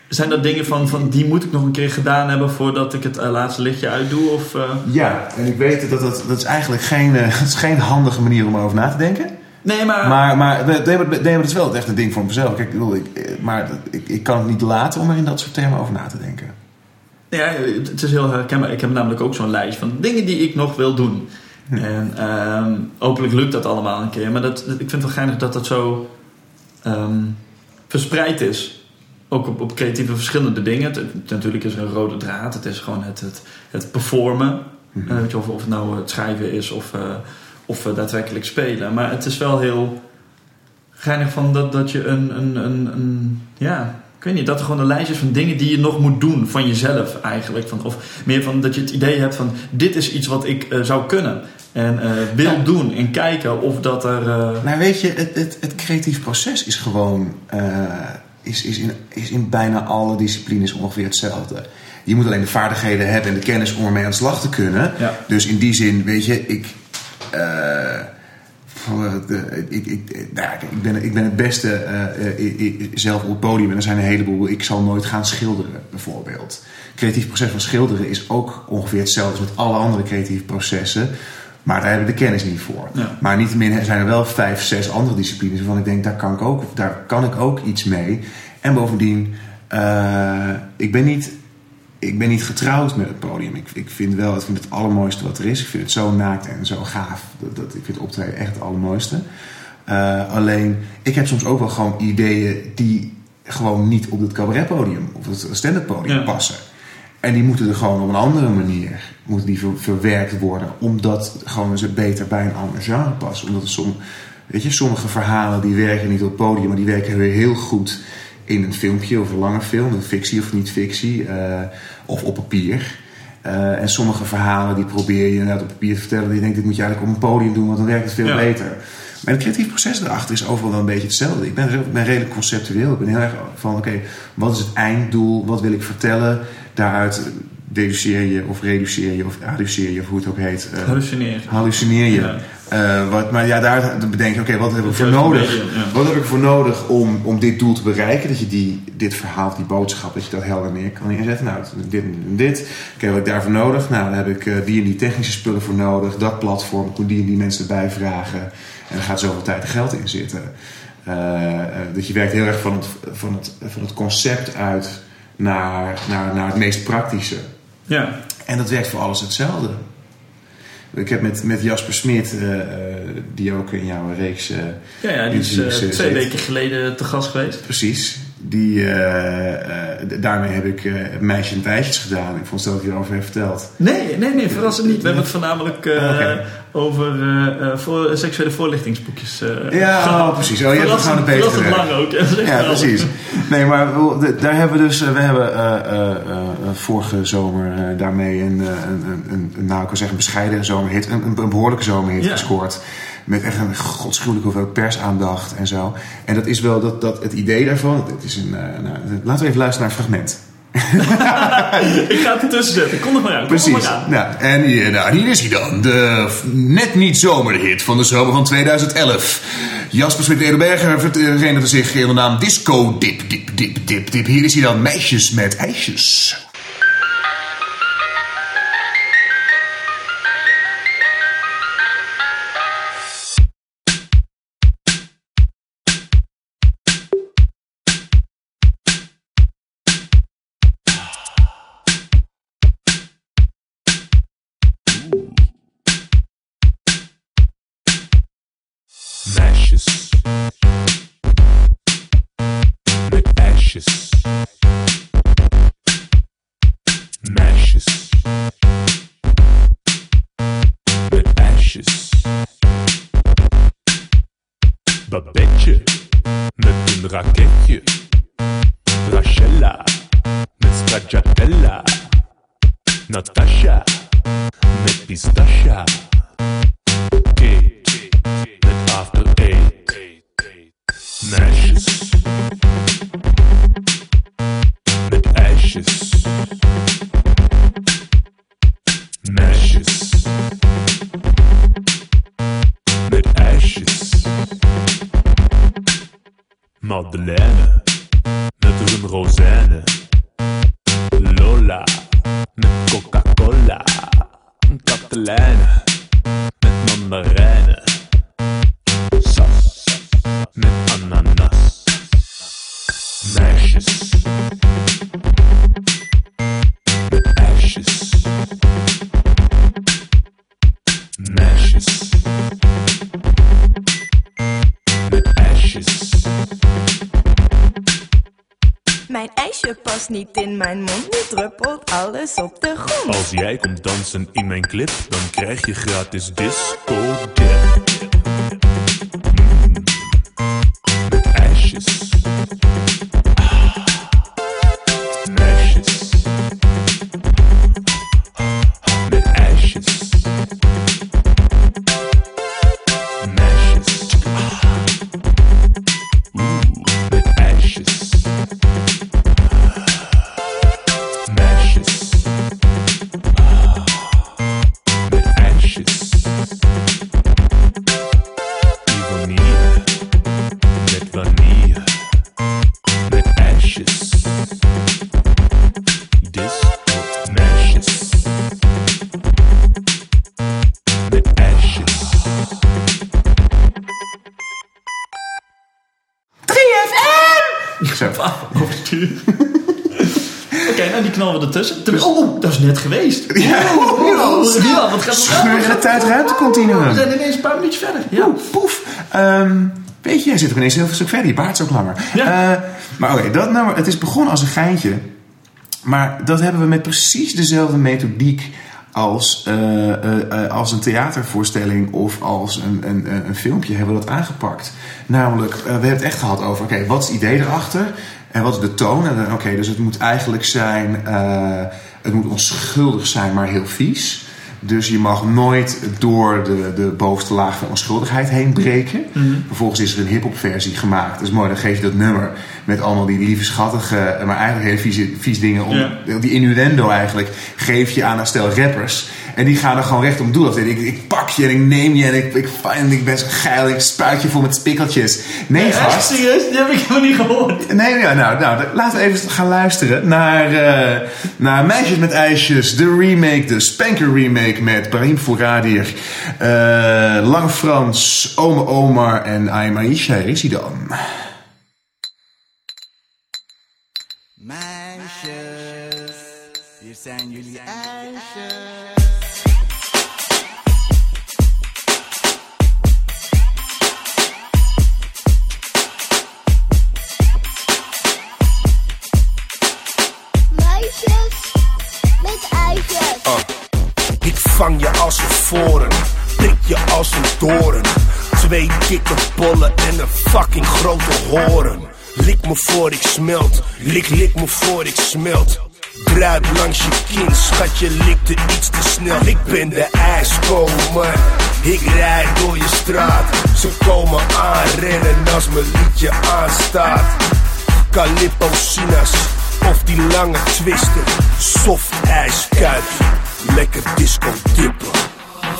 Zijn dat dingen van, van die moet ik nog een keer gedaan hebben voordat ik het uh, laatste lichtje uitdoe? Of. Ja, en ik weet dat dat, dat is eigenlijk geen, [LAUGHS] dat is geen handige manier om over na te denken. Nee, maar... Maar, maar nee, dat is wel echt een ding voor mezelf. Kijk, ik, bedoel, ik, maar ik, ik kan het niet laten om er in dat soort termen over na te denken. Ja, het is heel herkenbaar. Ik heb namelijk ook zo'n lijst van dingen die ik nog wil doen. Hm. En um, hopelijk lukt dat allemaal een keer. Maar dat, ik vind het wel geinig dat dat zo um, verspreid is. Ook op, op creatieve verschillende dingen. Het, het, natuurlijk is er een rode draad. Het is gewoon het, het, het performen. Mm-hmm. Uh, weet je, of, of het nou het schrijven is of, uh, of uh, daadwerkelijk spelen. Maar het is wel heel geinig van dat, dat je een, een, een, een ja, ik weet niet, dat er gewoon een lijst is van dingen die je nog moet doen van jezelf eigenlijk. Van, of meer van dat je het idee hebt van dit is iets wat ik uh, zou kunnen. En uh, wil ja. doen en kijken of dat er... Uh... Nou weet je, het, het, het creatief proces is gewoon... is, is, in, is in bijna alle disciplines ongeveer hetzelfde. Je moet alleen de vaardigheden hebben en de kennis om ermee aan de slag te kunnen. Ja. Dus in die zin, weet je, ik... Ik, ik, nou, ik, ben, ik ben het beste uh, zelf op het podium en er zijn een heleboel. Ik zal nooit gaan schilderen, bijvoorbeeld. Het creatief proces van schilderen is ook ongeveer hetzelfde als met alle andere creatieve processen. Maar daar hebben we de kennis niet voor. Ja. Maar niettemin zijn er wel vijf, zes andere disciplines waarvan ik denk, daar kan ik ook, daar kan ik ook iets mee. En bovendien, uh, ik ben niet ik ben niet getrouwd met het podium. Ik, ik vind wel, ik vind het allermooiste wat er is. Ik vind het zo naakt en zo gaaf. Dat, dat, ik vind optreden echt het allermooiste. Uh, alleen, ik heb soms ook wel gewoon ideeën die gewoon niet op het cabaretpodium of het stand-up podium Ja. passen. En die moeten er gewoon op een andere manier moeten die ver- verwerkt worden. Omdat gewoon ze beter bij een ander genre passen. Omdat som, weet je, sommige verhalen die werken niet op het podium, maar die werken weer heel goed in een filmpje of een lange film, een fictie of niet fictie, uh, of op papier. Uh, en sommige verhalen die probeer je inderdaad op papier te vertellen. Die je denkt, dit moet je eigenlijk op een podium doen, want dan werkt het veel Ja. beter. Maar het creatief proces erachter is overal wel een beetje hetzelfde. Ik ben, ik ben redelijk conceptueel. Ik ben heel erg van, oké, okay, wat is het einddoel? Wat wil ik vertellen? Daaruit deduceer je of reduceer je of adduceer je, of hoe het ook heet. Uh, Hallucineer. hallucineer je. Ja. Uh, wat, maar ja, daar bedenk je, oké, okay, wat heb ik voor nodig? ja. Wat heb ik voor nodig om, om dit doel te bereiken? Dat je die, dit verhaal, die boodschap, dat je dat helder neer kan neerzetten. Nou, dit en dit. Oké, okay, wat heb ik daarvoor nodig? Nou, daar heb ik uh, die en die technische spullen voor nodig. Dat platform, ik moet die en die mensen erbij vragen. En er gaat zoveel tijd en geld in zitten. Dat je werkt heel erg van het, van het, van het concept uit naar, naar, naar het meest praktische. Ja. En dat werkt voor alles hetzelfde. Ik heb met, met Jasper Smit, eh, eh, die ook in jouw reeks... eh, Ja, ja die is twee weken geleden te gast geweest. Precies. Die, eh, eh, d- daarmee heb ik eh meisjes en ijsjes gedaan. Ik vond het dat je erover heeft verteld. Nee, nee, nee, verrassend niet. We hebben het voornamelijk eh, Oké. over eh, eh, voor, seksuele voorlichtingsboekjes eh, Ja, oh, precies. Oh, je hebt het gewoon een betere. verrassend lang ook. Ja, precies. Nee, maar daar hebben we dus, we hebben eh, eh, eh, eh, vorige zomer eh, daarmee een, een, een, een, een, nou ik kan zeggen, bescheiden zomerhit, een, een, een behoorlijke zomerhit Ja. gescoord. Met echt een godschuwelijk hoeveel persaandacht en zo. En dat is wel dat, dat het idee daarvan. Het is een, eh, nou, laten we even luisteren naar een fragment. [LAUGHS] Ik ga het ertussen zetten. Kom er maar er Precies. maar aan. Nou, en hier, nou, hier is hij dan. De net niet zomerhit van de zomer van 2011. Jasper Smit Edelberger verenigde zich in de naam Disco Dip, Dip, Dip, Dip, Dip. Hier is hij dan, Meisjes met ijsjes. Natasha. Met pistacha. Kate. Met after eight. Meisjes. Met ijsjes. Meisjes. Met ijsjes. Madeleine. Met een rozijnen. kleine mit niet in mijn mond, nu druppelt alles op de grond. Als jij komt dansen in mijn clip, dan krijg je gratis disco ertussen. Ten- Oh, dat is net geweest. Ja. Oh, ja, wat gaat er het tijd-ruimtecontinuum. We zijn ineens een paar minuutjes verder. Ja. Poef. Ehm, weet je, jij zit ook ineens heel veel stuk verder. Je baard is ook langer. Ja. Eh, maar oké, dat nummer, het is begonnen als een geintje. Maar dat hebben we met precies dezelfde methodiek als, eh, eh, als een theatervoorstelling of als een, een, een, filmpje hebben we dat aangepakt. Namelijk, we hebben het echt gehad over, oké, wat is het idee erachter? En wat is de toon? En Oké, dus het moet eigenlijk zijn, eh, het moet onschuldig zijn, maar heel vies. Dus je mag nooit door de, de bovenste laag van onschuldigheid heen breken. Vervolgens is er een hip-hop versie gemaakt. Dat is mooi, dan geef je dat nummer met allemaal die lieve schattige, maar eigenlijk hele vieze, vies dingen. Om. Die innuendo eigenlijk geef je aan een stel rappers. En die gaan er gewoon recht om doel. Ik, ik pak je en ik neem je en ik, ik, en ik ben zo geil. Ik spuit je vol met spikkeltjes. Nee, gast. serieus? Die heb ik helemaal niet gehoord. Nee, ja, nou, nou, laten we even gaan luisteren naar, eh, naar Meisjes met IJsjes. De remake, de Spanker remake met Brahim Fouradier. eh Lang Frans, Ome Omar en Aim Aisha. Hier is hij dan. Meisjes, hier zijn jullie ijsjes. Je als een voren, prik je als een toren. Twee dikke bollen en een fucking grote horen. Lik me voor ik smelt, lik, lik me voor ik smelt. Druip langs je kin, schat je likte iets te snel. Ik ben de ijskomer, ik rijd door je straat. Ze komen aanrennen als mijn liedje aanstaat. Calippo Sinas of die lange twister. Soft ijskuit, lekker disco dippen.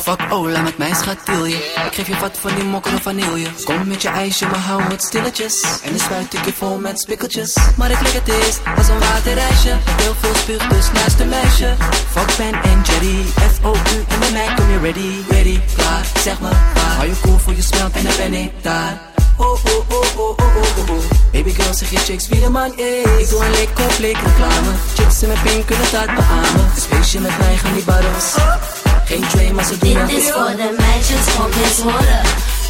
Fuck Ola met mij schat je. Ik geef je wat van die mokkere vanille. Kom met je ijsje, maar hou het stilletjes. En dan spuit ik je vol met spikkeltjes. Maar ik leg het als een waterreisje. Met heel veel spuug, dus naast een meisje. Fuck Ben en Jerry, F-O-U en bij mij kom je ready, ready, klaar. Zeg me waar, hou je cool voor je smelt en dan ben ik daar. Oh, oh, oh, oh, oh, oh. Baby girl, zeg je chicks wie de man is. Ik doe een lekker compleet reclame. Chicks in mijn pink kunnen dat beamen. Feestje met mij gaan die barrels. Geen twee, maar ze doen Dit is voor de meisjes, kom eens horen.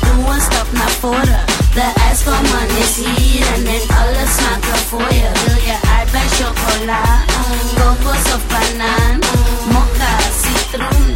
Doe een stap naar voren. De ijskomman is hier en heeft alles smaken voor je. Wil je aardbei, chocola, kokos of banaan, mokka, citroen,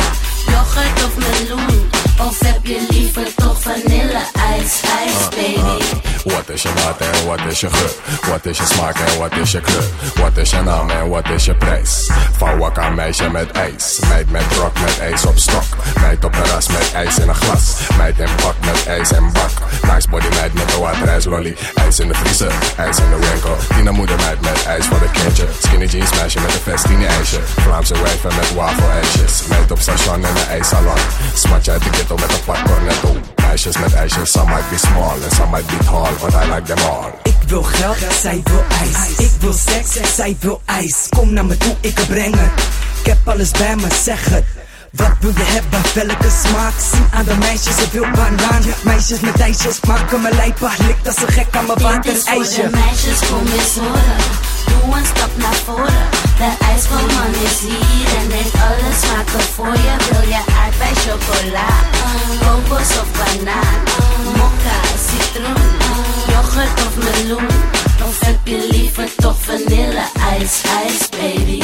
yoghurt of meloen? Of heb je liever toch vanille ijs, ijs, baby? Wat is je maat en wat is je geur? Wat is je smaak en wat is je kleur? Wat is je naam en wat is je prijs? Van wakka meisje met ijs. Meid met rok met ijs op stok. Meid op terras met ijs in een glas. Meid in pak met ijs en bak. Nice body meid met een waterijs lolly. IJs in de vriezer, ijs in de winkel. Tina moeder meid met ijs voor de kindje. Skinny jeans meisje met een festine ijsje. Vlaamse wijven met wafel ijsjes. Meid op station in een ijsalon. Smatje uit de ghetto met een pak cornetto. Meisjes met ijsjes, some might be small and some might be tall, but I like them all. Ik wil geld, zij wil ijs. Ik wil seks, zij wil ijs. Kom naar me toe, ik breng het. Ik heb alles bij me, zeg het. Wat wil je hebben, welke smaak? Zie aan de meisjes, ze wil banaan. Meisjes met ijsjes maken me lijpa. Likt als een gek aan mijn water Dit is voor ijsje. de meisjes, kom eens horen. Doe een stap naar voren. De ijskomman is hier en heeft alle smaken voor je. Wil je aardbei, chocola, kokos of banaan, mokka, citroen, yoghurt of meloen? Of heb je liever toch vanille ijs, ijs, baby?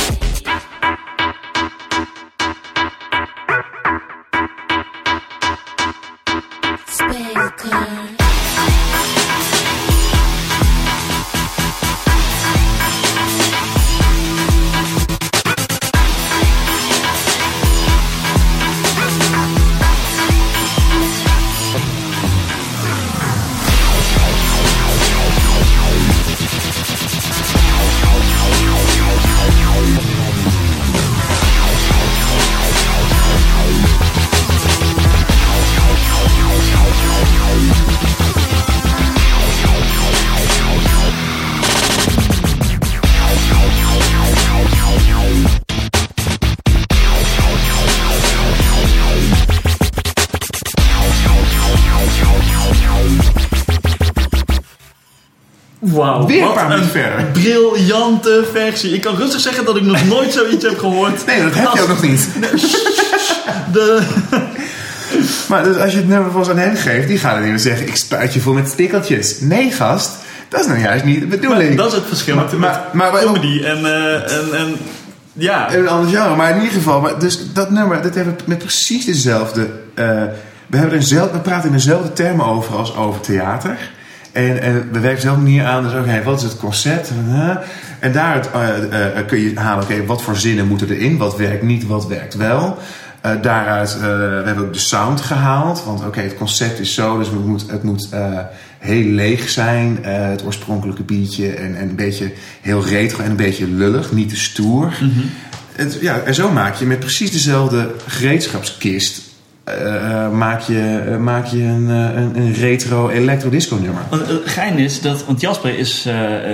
Een wat een verder. briljante versie. Ik kan rustig zeggen dat ik nog nooit zoiets heb gehoord. Nee, dat heb je ook nog niet. [LAUGHS] De, Maar dus als je het nummer van zo'n hen geeft, die gaat dan niet meer zeggen: Ik spuit je vol met stikkeltjes. Nee, gast, dat is nou juist niet de bedoeling. dat is het verschil Maar- met, maar- maar- maar- comedy en, eh, en, en ja. Een ander genre, maar in ieder geval, maar dus dat nummer, dat hebben we met precies dezelfde. eh, we, hebben er zelf, we praten in dezelfde termen over als over theater. En, en we werken dezelfde manier aan. Dus oké, wat is het concept? En daaruit eh, eh, kun je halen, oké, wat voor zinnen moeten erin? Wat werkt niet, wat werkt wel? Eh, daaruit, eh, we hebben ook de sound gehaald. Want oké, het concept is zo, dus het moet, het moet eh, heel leeg zijn. eh, het oorspronkelijke beatje. En, en een beetje heel retro en een beetje lullig, niet te stoer. Het, ja, en zo maak je met precies dezelfde gereedschapskist... eh, eh, maak, je, eh, maak je een, een, een retro electro-disco nummer. Want het gein is dat, want Jasper is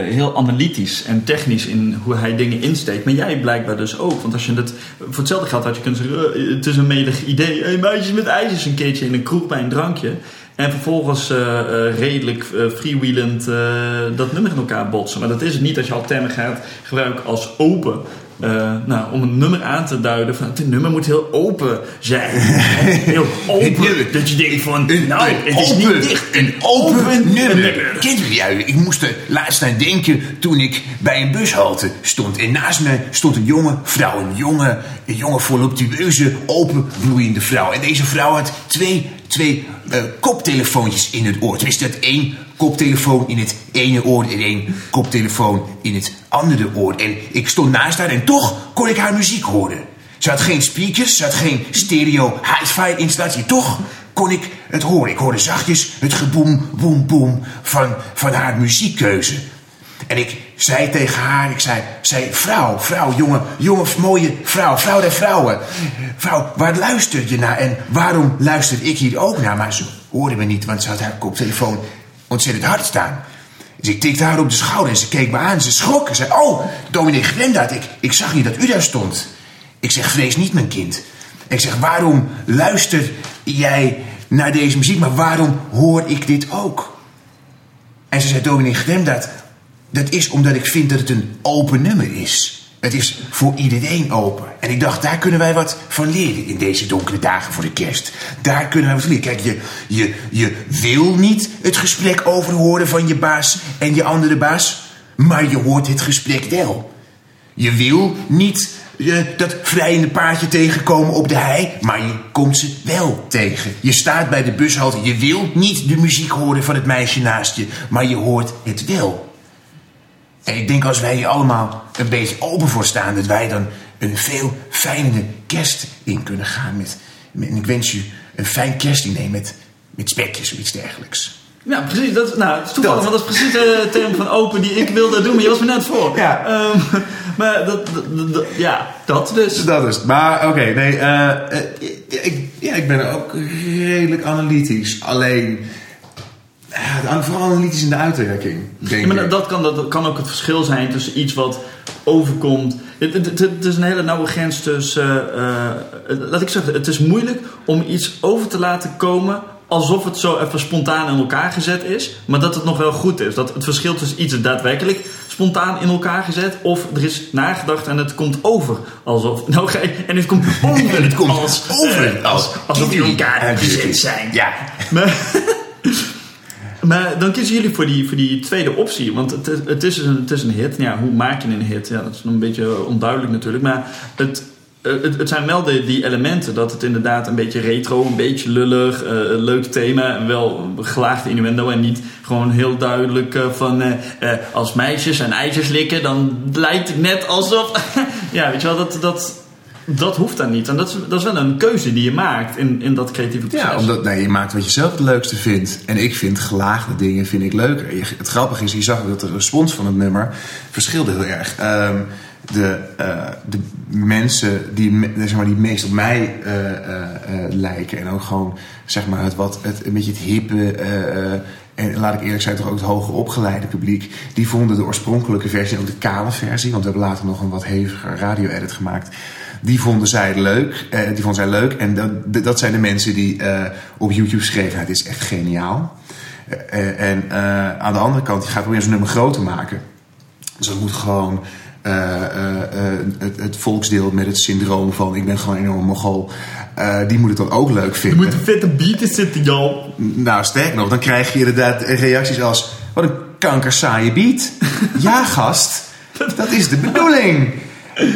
heel analytisch en technisch in hoe hij dingen insteekt. Maar jij blijkbaar dus ook. Want als je het, voor hetzelfde geld had je kunnen zeggen, het is een medig idee. Hey, meisjes met ijsjes een keertje in een kroeg bij een drankje. En vervolgens redelijk eh, freewheelend dat nummer in elkaar botsen. Maar dat is het niet als je al termen gaat gebruiken als open. Eh, nou, om een nummer aan te duiden. Van, het nummer moet heel open zijn. [LAUGHS] heel open. dat je denkt van, nou, het is open, niet dicht. Een open, Open nummer. nummer. Kent u? Ik moest er laatst aan denken toen ik bij een bushalte stond. En naast me stond een jonge vrouw. Een jonge, een jonge voluptueuze, openbloeiende vrouw. En deze vrouw had twee, twee eh, koptelefoontjes in het oor. Tenminste, had één koptelefoon in het ene oor en één koptelefoon in het andere oor. En ik stond naast haar en toch kon ik haar muziek horen. Ze had geen speakers, ze had geen stereo hi-fi installatie. Toch kon ik het horen. Ik hoorde zachtjes het geboem, boem, boem van, van haar muziekkeuze. En ik zei tegen haar, ik zei, zei vrouw, vrouw, jonge, jonge, mooie vrouw, vrouw der vrouwen. Vrouw, waar luister je naar en waarom luister ik hier ook naar? Maar ze hoorde me niet, want ze had haar koptelefoon ontzettend hard staan. Dus ik tikte haar op de schouder en ze keek me aan. Ze schrok en zei, oh, dominee Glendaat, ik, ik zag niet dat u daar stond. Ik zeg, vrees niet, mijn kind. Ik zeg, waarom luister jij naar deze muziek, maar waarom hoor ik dit ook? En ze zei, dominee Glemdaat, dat is omdat ik vind dat het een open nummer is. Het is voor iedereen open. En ik dacht, daar kunnen wij wat van leren in deze donkere dagen voor de kerst. Daar kunnen wij wat van leren. Kijk, je, je, je wil niet het gesprek overhoren van je baas en je andere baas, maar je hoort het gesprek wel. Je wil niet eh, dat vrijende paardje tegenkomen op de hei, maar je komt ze wel tegen. Je staat bij de bushalte, je wil niet de muziek horen van het meisje naast je, maar je hoort het wel. En ik denk als wij hier allemaal een beetje open voor staan, dat wij dan een veel fijnere kerst in kunnen gaan. Met, ik wens u een fijn kerstdiner met, met spekjes of iets dergelijks. Ja, precies. Dat, nou, het is toevallig, want dat is precies de term van open die ik wilde doen, maar je was me net voor. Ja. Ehm, [LAUGHS] maar dat, dat- dat- dat- ja, dat dus. Dat is het. Maar oké, nee. eh, eh, ik, ja, ik ben ook redelijk analytisch. Alleen, eh, vooral analytisch in de uitwerking, denk Ja, maar dat kan, dat kan ook het verschil zijn tussen iets wat overkomt. Het, het, is een hele nauwe grens tussen. eh, eh, laat ik zeggen, het is moeilijk om iets over te laten komen alsof het zo even spontaan in elkaar gezet is, maar dat het nog wel goed is. Dat het verschil tussen iets daadwerkelijk spontaan in elkaar gezet of er is nagedacht en het komt over alsof. [LAUGHS] Nou, en het komt over. En het komt als, over als, alsof die in elkaar gezet zijn. Ja. Maar, [LAUGHS] maar dan kiezen jullie voor die, voor die tweede optie. Want het, het, is een, het is een hit. Ja, hoe maak je een hit? Ja, dat is een beetje onduidelijk natuurlijk. Maar het, eh, het, het zijn wel die elementen. Dat het inderdaad een beetje retro, een beetje lullig, eh, leuk thema. Wel gelaagde innuendo. En niet gewoon heel duidelijk eh, van... als meisjes en ijsjes likken, dan lijkt het net alsof... [LAUGHS] ja, weet je wel, dat... dat dat hoeft dan niet. En dat is, dat is wel een keuze die je maakt in, in dat creatieve proces. Ja, omdat nee, je maakt wat je zelf het leukste vindt. En ik vind gelaagde dingen vind ik leuker. Je- Het grappige is, je zag ook dat de respons van het nummer verschilde heel erg. Ehm, de, eh, de mensen die, zeg maar, die meest op mij eh, eh, lijken. En ook gewoon zeg maar, het, wat, het, een beetje het hippe. en laat ik eerlijk zijn, toch ook het hoger opgeleide publiek. Die vonden de oorspronkelijke versie, ook de kale versie. Want we hebben later nog een wat heviger radio-edit gemaakt. Die vonden zij leuk. eh, die vonden zij leuk. En dat, dat zijn de mensen die eh, op YouTube schreven: "Nou, dit is echt geniaal. Eh, en aan de andere kant, je gaat proberen zo'n nummer groot te maken. Dus dat moet gewoon het, het volksdeel met het syndroom van ik ben gewoon een enorme mogol. die moet het dan ook leuk Je vinden. moet een vette beat in zitten, joh. Nou, sterk nog, dan krijg je inderdaad reacties als... Wat een kankersaaie beat. [LAUGHS] ja, gast. Dat is de bedoeling.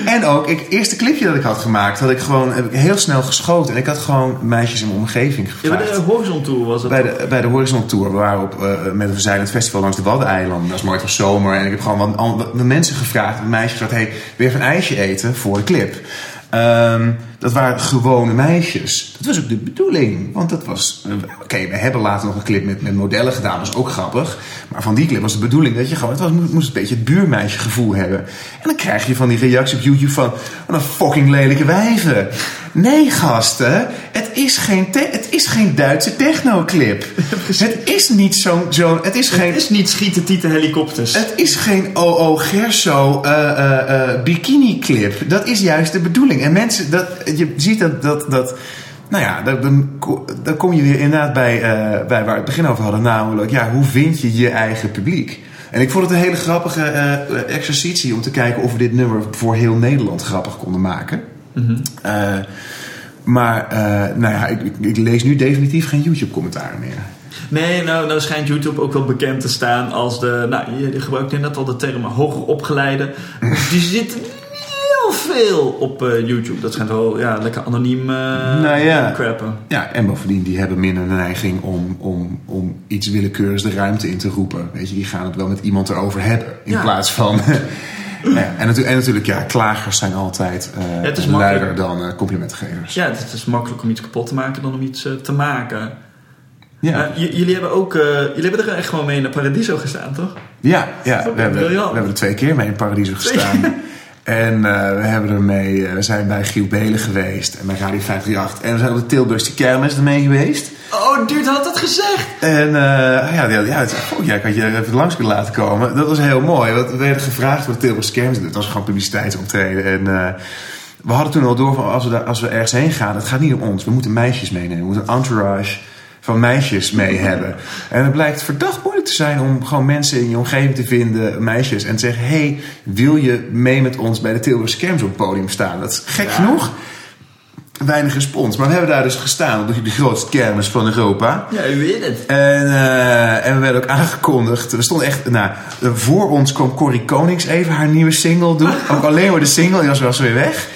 En ook, ik, het eerste clipje dat ik had gemaakt... had ik gewoon heb ik heel snel geschoten. En ik had gewoon meisjes in mijn omgeving Ja, gevraagd. bij de Horizon Tour was het. Bij de, bij de Horizon Tour. We waren op, eh, met een verzeilend festival langs de Waddeneilanden. Dat is mooi, het was zomer. En ik heb gewoon wat, wat mensen gevraagd. Een meisje gezegd, hey, wil je even een ijsje eten voor de clip? Ehm, dat waren gewone meisjes. Dat was ook de bedoeling. Want dat was... eh, Oké, we hebben later nog een clip met, met modellen gedaan. Dat was ook grappig. Maar van die clip was de bedoeling dat je gewoon... Het was, moest een beetje het buurmeisje gevoel hebben. En dan krijg je van die reactie op YouTube van... Wat een fucking lelijke wijven. Nee, gasten. Het is geen, te- het is geen Duitse technoclip. [LAUGHS] het is niet zo'n... Zo, het is geen... Het is niet schieten tieten helikopters. Het is geen O.O. Gerso eh, bikini clip. Dat is juist de bedoeling. En mensen, dat, je ziet dat, dat, dat nou ja, dan, dan, ko- dan kom je weer inderdaad bij, eh, bij waar we het begin over hadden. Namelijk, ja, hoe vind je je eigen publiek? En ik vond het een hele grappige eh, exercitie om te kijken of we dit nummer voor heel Nederland grappig konden maken. Mhm. Eh, maar nou ja, ik, ik, ik lees nu definitief geen YouTube-commentaren meer. Nee, nou, nou schijnt YouTube ook wel bekend te staan als de... Nou, je, gebruikt net al de term hoger opgeleide. [LAUGHS] Die zitten veel op eh, YouTube. Dat schijnt wel ja, lekker anoniem Nou ja. crappen. Ja, en bovendien, die hebben minder een neiging om, om, om iets willekeurigs de ruimte in te roepen. Weet je, die gaan het wel met iemand erover hebben. In Ja. plaats van... [LAUGHS] Ja, en, natu- en natuurlijk, ja, klagers zijn altijd het is luider dan complimentgevers. Ja, het is makkelijk om iets kapot te maken dan om iets te maken. Ja. Jullie hebben ook... jullie hebben er echt gewoon mee naar Paradiso gestaan, toch? Ja, ja we, hebben, we hebben er twee keer mee in Paradiso gestaan. [LAUGHS] en eh, we hebben ermee, eh, we zijn bij Giel Belen geweest en bij Radio 538. En we zijn op de Tilburgse kermis ermee geweest. Oh, Duurt had het gezegd! En eh, ja, ja, ja, het, oh, ja, ik had je even langs kunnen laten komen. Dat was heel mooi. Want we werden gevraagd voor de Tilburgse kermis. Dat was gewoon publiciteitsoptreden. En we hadden toen al door van als we, daar, als we ergens heen gaan, het gaat niet om ons. We moeten meisjes meenemen. We moeten een entourage van meisjes mee hebben. En het blijkt verdacht moeilijk te zijn om gewoon mensen in je omgeving te vinden, meisjes, en te zeggen: hey, wil je mee met ons bij de Tilburgse kermis op het podium staan? Dat is gek genoeg. Weinig respons. Maar we hebben daar dus gestaan op de, grootste kermis van Europa. Ja, u weet het. En, eh, en we werden ook aangekondigd. Er stond echt, nou, voor ons kwam Corrie Konings even haar nieuwe single doen. ook alleen maar de single, die was wel eens weer weg.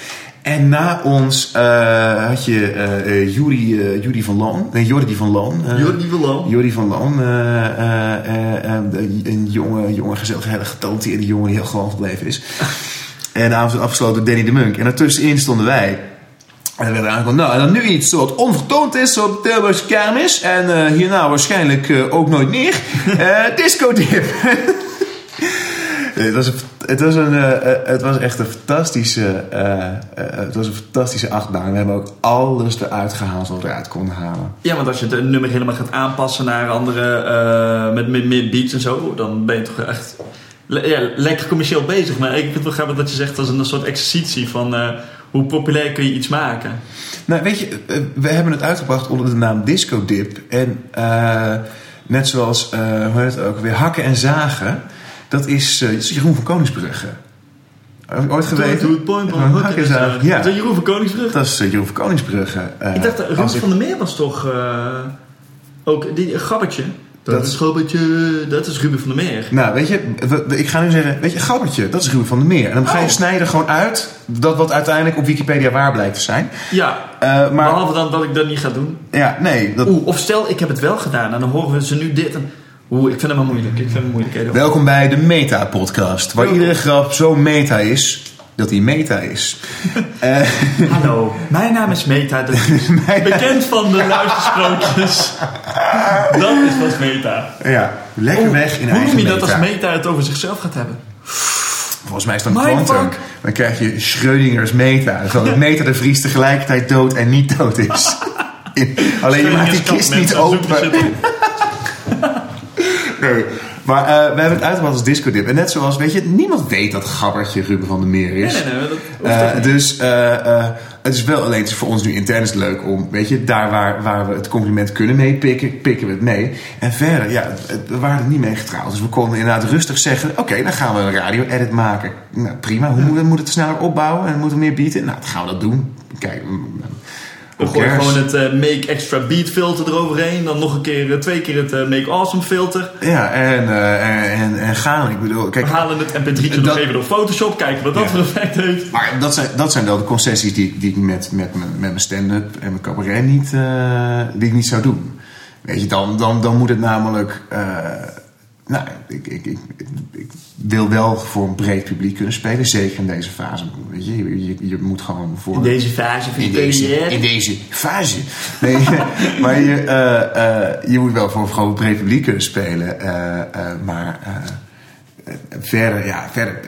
En na ons eh, had je eh eh, Jury, eh, Jury van Loon. Nee, Jordi van Loon. Jordi van Loon. Jordi van Loon. een jonge, jonge gezellig, hele getalenteerde jongen die heel gewoon gebleven is. [LAUGHS] en de avond werd afgesloten door Danny de Munk. En daartussenin stonden wij. En dan werd er aangekondigd, nou, en dan nu iets wat onvertoond is op de Tilburgse kermis. En hierna waarschijnlijk ook nooit meer. [LAUGHS] Disco dip. [LAUGHS] het, was een, het, was een, eh, eh, het was echt een fantastische, eh, het was een fantastische achtbaan. We hebben ook alles eruit gehaald wat we eruit konden halen. Ja, want als je het nummer helemaal gaat aanpassen naar andere... met, met meer beats en zo... dan ben je toch echt... le- ja, lekker commercieel bezig. Maar ik vind het wel grappig dat je zegt... dat is een soort exercitie van... hoe populair kun je iets maken? Nou, weet je, we hebben het uitgebracht onder de naam Disco Dip. En net zoals, eh hoe heet het ook weer, hakken en zagen. Dat is, eh, dat is Jeroen van Koningsbrugge. Heb je ooit geweten? Doe het point, man. Hakken en zagen, ja. Is dat Jeroen van Koningsbrug? Dat is eh, Jeroen van Koningsbrugge. Eh, ik dacht, dat ik- van der Meer was toch... eh, ook die Gabbertje. Dat, Dat- is Gabbertje, dat is Ruben van der Meer. Nou, weet je, ik ga nu zeggen, weet je, Gabbertje, dat is Ruben van der Meer. En dan ga je Oh. snijden gewoon uit dat wat uiteindelijk op Wikipedia waar blijkt te zijn. Ja, Eh, maar, behalve dan dat ik dat niet ga doen. ja, nee. Dat, Oeh, of stel, ik heb het wel gedaan en dan horen we ze nu dit. En, oeh, ik vind het maar moeilijk. Ik vind moeilijk. Welkom bij de Meta-podcast, waar Welkom. iedere grap zo meta is dat hij meta is. [LAUGHS] Eh, Hallo, mijn naam is Meta. Dat [LAUGHS] is bekend van de luistersprookjes. dat is wat Meta. ja, lekker weg in Hoe eigen noem je dat als meta. Meta het over zichzelf gaat hebben? Volgens mij is dat een quantum. Dan krijg je Schrödinger's meta. Dat meta de Vries tegelijkertijd dood en niet dood is. In- [LAUGHS] alleen je maakt die kist niet open. Nee. Maar eh, we hebben het uitgebracht als disco dip. En net zoals, weet je, niemand weet dat Gabbertje Ruben van der Meer is. Nee, nee, nee. Dat Eh, dus eh, het is wel alleen het is voor ons nu intern is het leuk om, weet je, daar waar, waar we het compliment kunnen mee pikken, we het mee. En verder, ja, we waren er niet mee getrouwd. Dus we konden inderdaad rustig zeggen: oké, dan gaan we een radio-edit maken. Nou, prima. Hoe moet, we- het sneller opbouwen en moeten we meer bieden? Nou, dan gaan we dat doen. Kijk, mm, We gooien gewoon het eh, Make Extra Beat filter eroverheen. Dan nog een keer, eh, twee keer het eh, Make Awesome filter. Ja, en, en, en, gaan. Ik bedoel, kijk, We halen het mp3'tje nog even door Photoshop. Kijken wat dat Ja. voor effect heeft. Maar dat zijn, dat zijn wel de concessies die, ik- die ik met, met, mijn- met mijn stand-up en mijn cabaret niet, die ik niet zou doen. Weet je, dan, dan, dan moet het namelijk. Nou, ik, ik, ik, ik wil wel voor een breed publiek kunnen spelen, zeker in deze fase. Weet je, je, je, moet gewoon voor. In deze fase van in je deze, carrière. in deze fase. Nee, [LAUGHS] maar je, eh, eh, je moet wel voor een groot breed publiek kunnen spelen. eh, maar verder, ja, verder.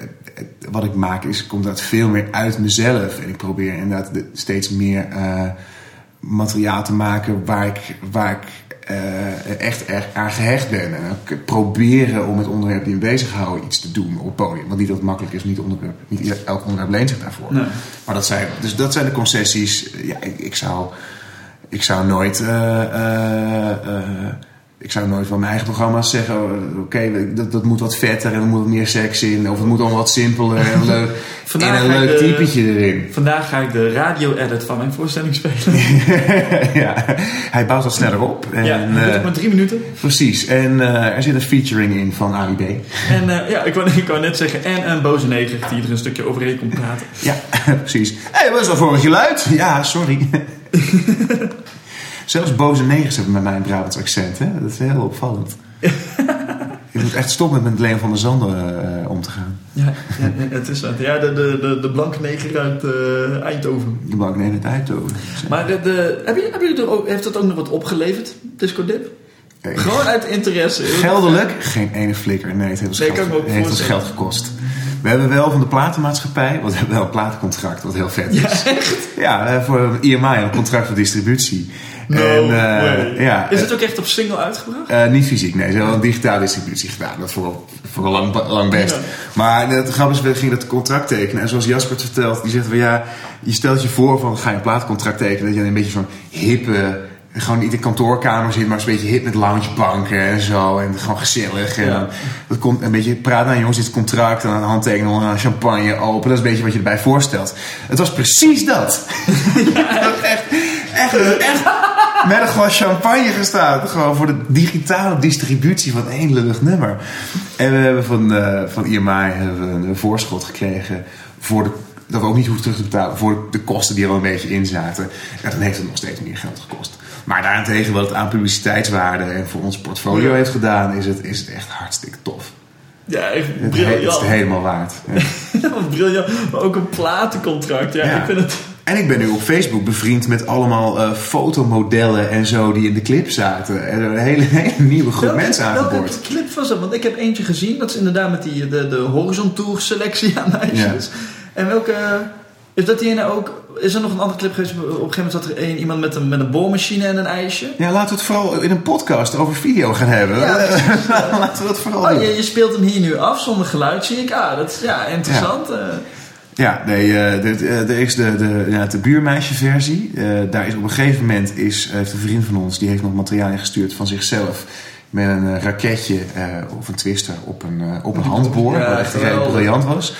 Wat ik maak is, komt dat veel meer uit mezelf. En ik probeer inderdaad de- steeds meer materiaal te maken waar ik, waar ik eh, echt erg aan gehecht ben. En ook proberen om het onderwerp die me bezighouden iets te doen op het podium. Want niet dat het makkelijk is, niet, onderwerp, niet elk onderwerp leent zich daarvoor. Nee. Maar dat zijn, dus dat zijn de concessies. Ja, ik, ik zou, ik zou nooit eh, eh, ik zou nooit van mijn eigen programma's zeggen: oké, dat, dat moet wat vetter en er moet wat meer seks in. Of het moet allemaal wat simpeler en, leuk, [LAUGHS] en een leuk de- typetje erin. Vandaag ga ik de radio-edit van mijn voorstelling spelen. [LAUGHS] ja, hij bouwt wat sneller op. En, ja, eh, maar drie minuten. precies. En eh, er zit een featuring in van Ali B. En eh, ja, ik wou, [LAUGHS] ik wou net zeggen, en een boze neger die er een stukje overheen komt praten. Ja, precies. Hé, hey, wat is dat voor een geluid? Ja, sorry. Zelfs boze negers hebben met mij een Brabants accent. Hè? Dat is heel opvallend. [LAUGHS] Je moet echt stoppen met Leen van der Zanden eh, om te gaan. Ja, ja, het is dat. Ja, de, de, de, de blanke neger uit eh, Eindhoven. Je mag nee het uitdoen. Maar de, de, heb je, hebben jullie er ook, heeft dat ook nog wat opgeleverd, Disco Dip? Eh, Gewoon uit interesse. Geldelijk? Geen ene flikker. Nee, het heeft ons, Nee, geld, ook heeft ons geld gekost. We hebben wel van de platenmaatschappij, want we hebben wel een platencontract, wat heel vet is. Ja, echt? Ja, eh, voor IMI, een contract voor distributie. No en, eh, ja, Is het ook echt op single uitgebracht? Eh, niet fysiek, nee. Ze hebben een digitale distributie gedaan. Dat voor, voor een lang, lang best. Ja. Maar het grappige is, we gingen dat contract tekenen. En zoals Jasper het vertelt, die zegt van ja, je stelt je voor van ga je een plaatcontract tekenen. Dat je een beetje zo'n hippe, gewoon niet in de kantoorkamer zit, maar een beetje hip met loungebanken en zo. En gewoon gezellig. En Ja. dan, dat komt een beetje praten naar jongens, dit contract. En dan handtekenen, dan champagne open. Dat is een beetje wat je erbij voorstelt. Het was precies dat. [LAUGHS] [LAUGHS] echt, echt, echt met een glas champagne gestaan. Gewoon voor de digitale distributie van één lullig nummer. En we hebben van, eh van IMI hebben we een voorschot gekregen. Voor de, dat we ook niet hoeven terug te betalen. Voor de kosten die er al een beetje in zaten. En dan heeft het nog steeds meer geld gekost. Maar daarentegen wat het aan publiciteitswaarde en voor ons portfolio Ja. heeft gedaan, is het, is het echt hartstikke tof. Ja, echt Het, he- het briljant. is het helemaal waard. Ja, [LAUGHS] briljant. Maar ook een platencontract. Ja, Ja. ik vind het... En ik ben nu op Facebook bevriend met allemaal eh, fotomodellen en zo die in de clip zaten. En een hele, [LAUGHS] hele nieuwe groep mensen Welke aangeboord. clip was dat? Want ik heb eentje gezien. Dat is inderdaad met die, de, de Horizon Tour selectie aan meisjes. En welke... Is dat die ene ook... Is er nog een andere clip geweest? Op een gegeven moment zat er een, iemand met een, met een boormachine en een ijsje. Ja, laten we het vooral in een podcast over video gaan hebben. Ja, [LAUGHS] laten we dat vooral Oh, doen. je, je speelt hem hier nu af zonder geluid, zie ik. Ah, dat is ja, interessant. eh. Ja, nee, eh, eh, er is de, de, ja, de buurmeisje-versie. Eh, daar is op een gegeven moment is, heeft een vriend van ons, die heeft nog materiaal ingestuurd van zichzelf. Met een eh, raketje eh, of een twister op een, eh, op een handboor. Ja, wat echt geweldig. briljant was.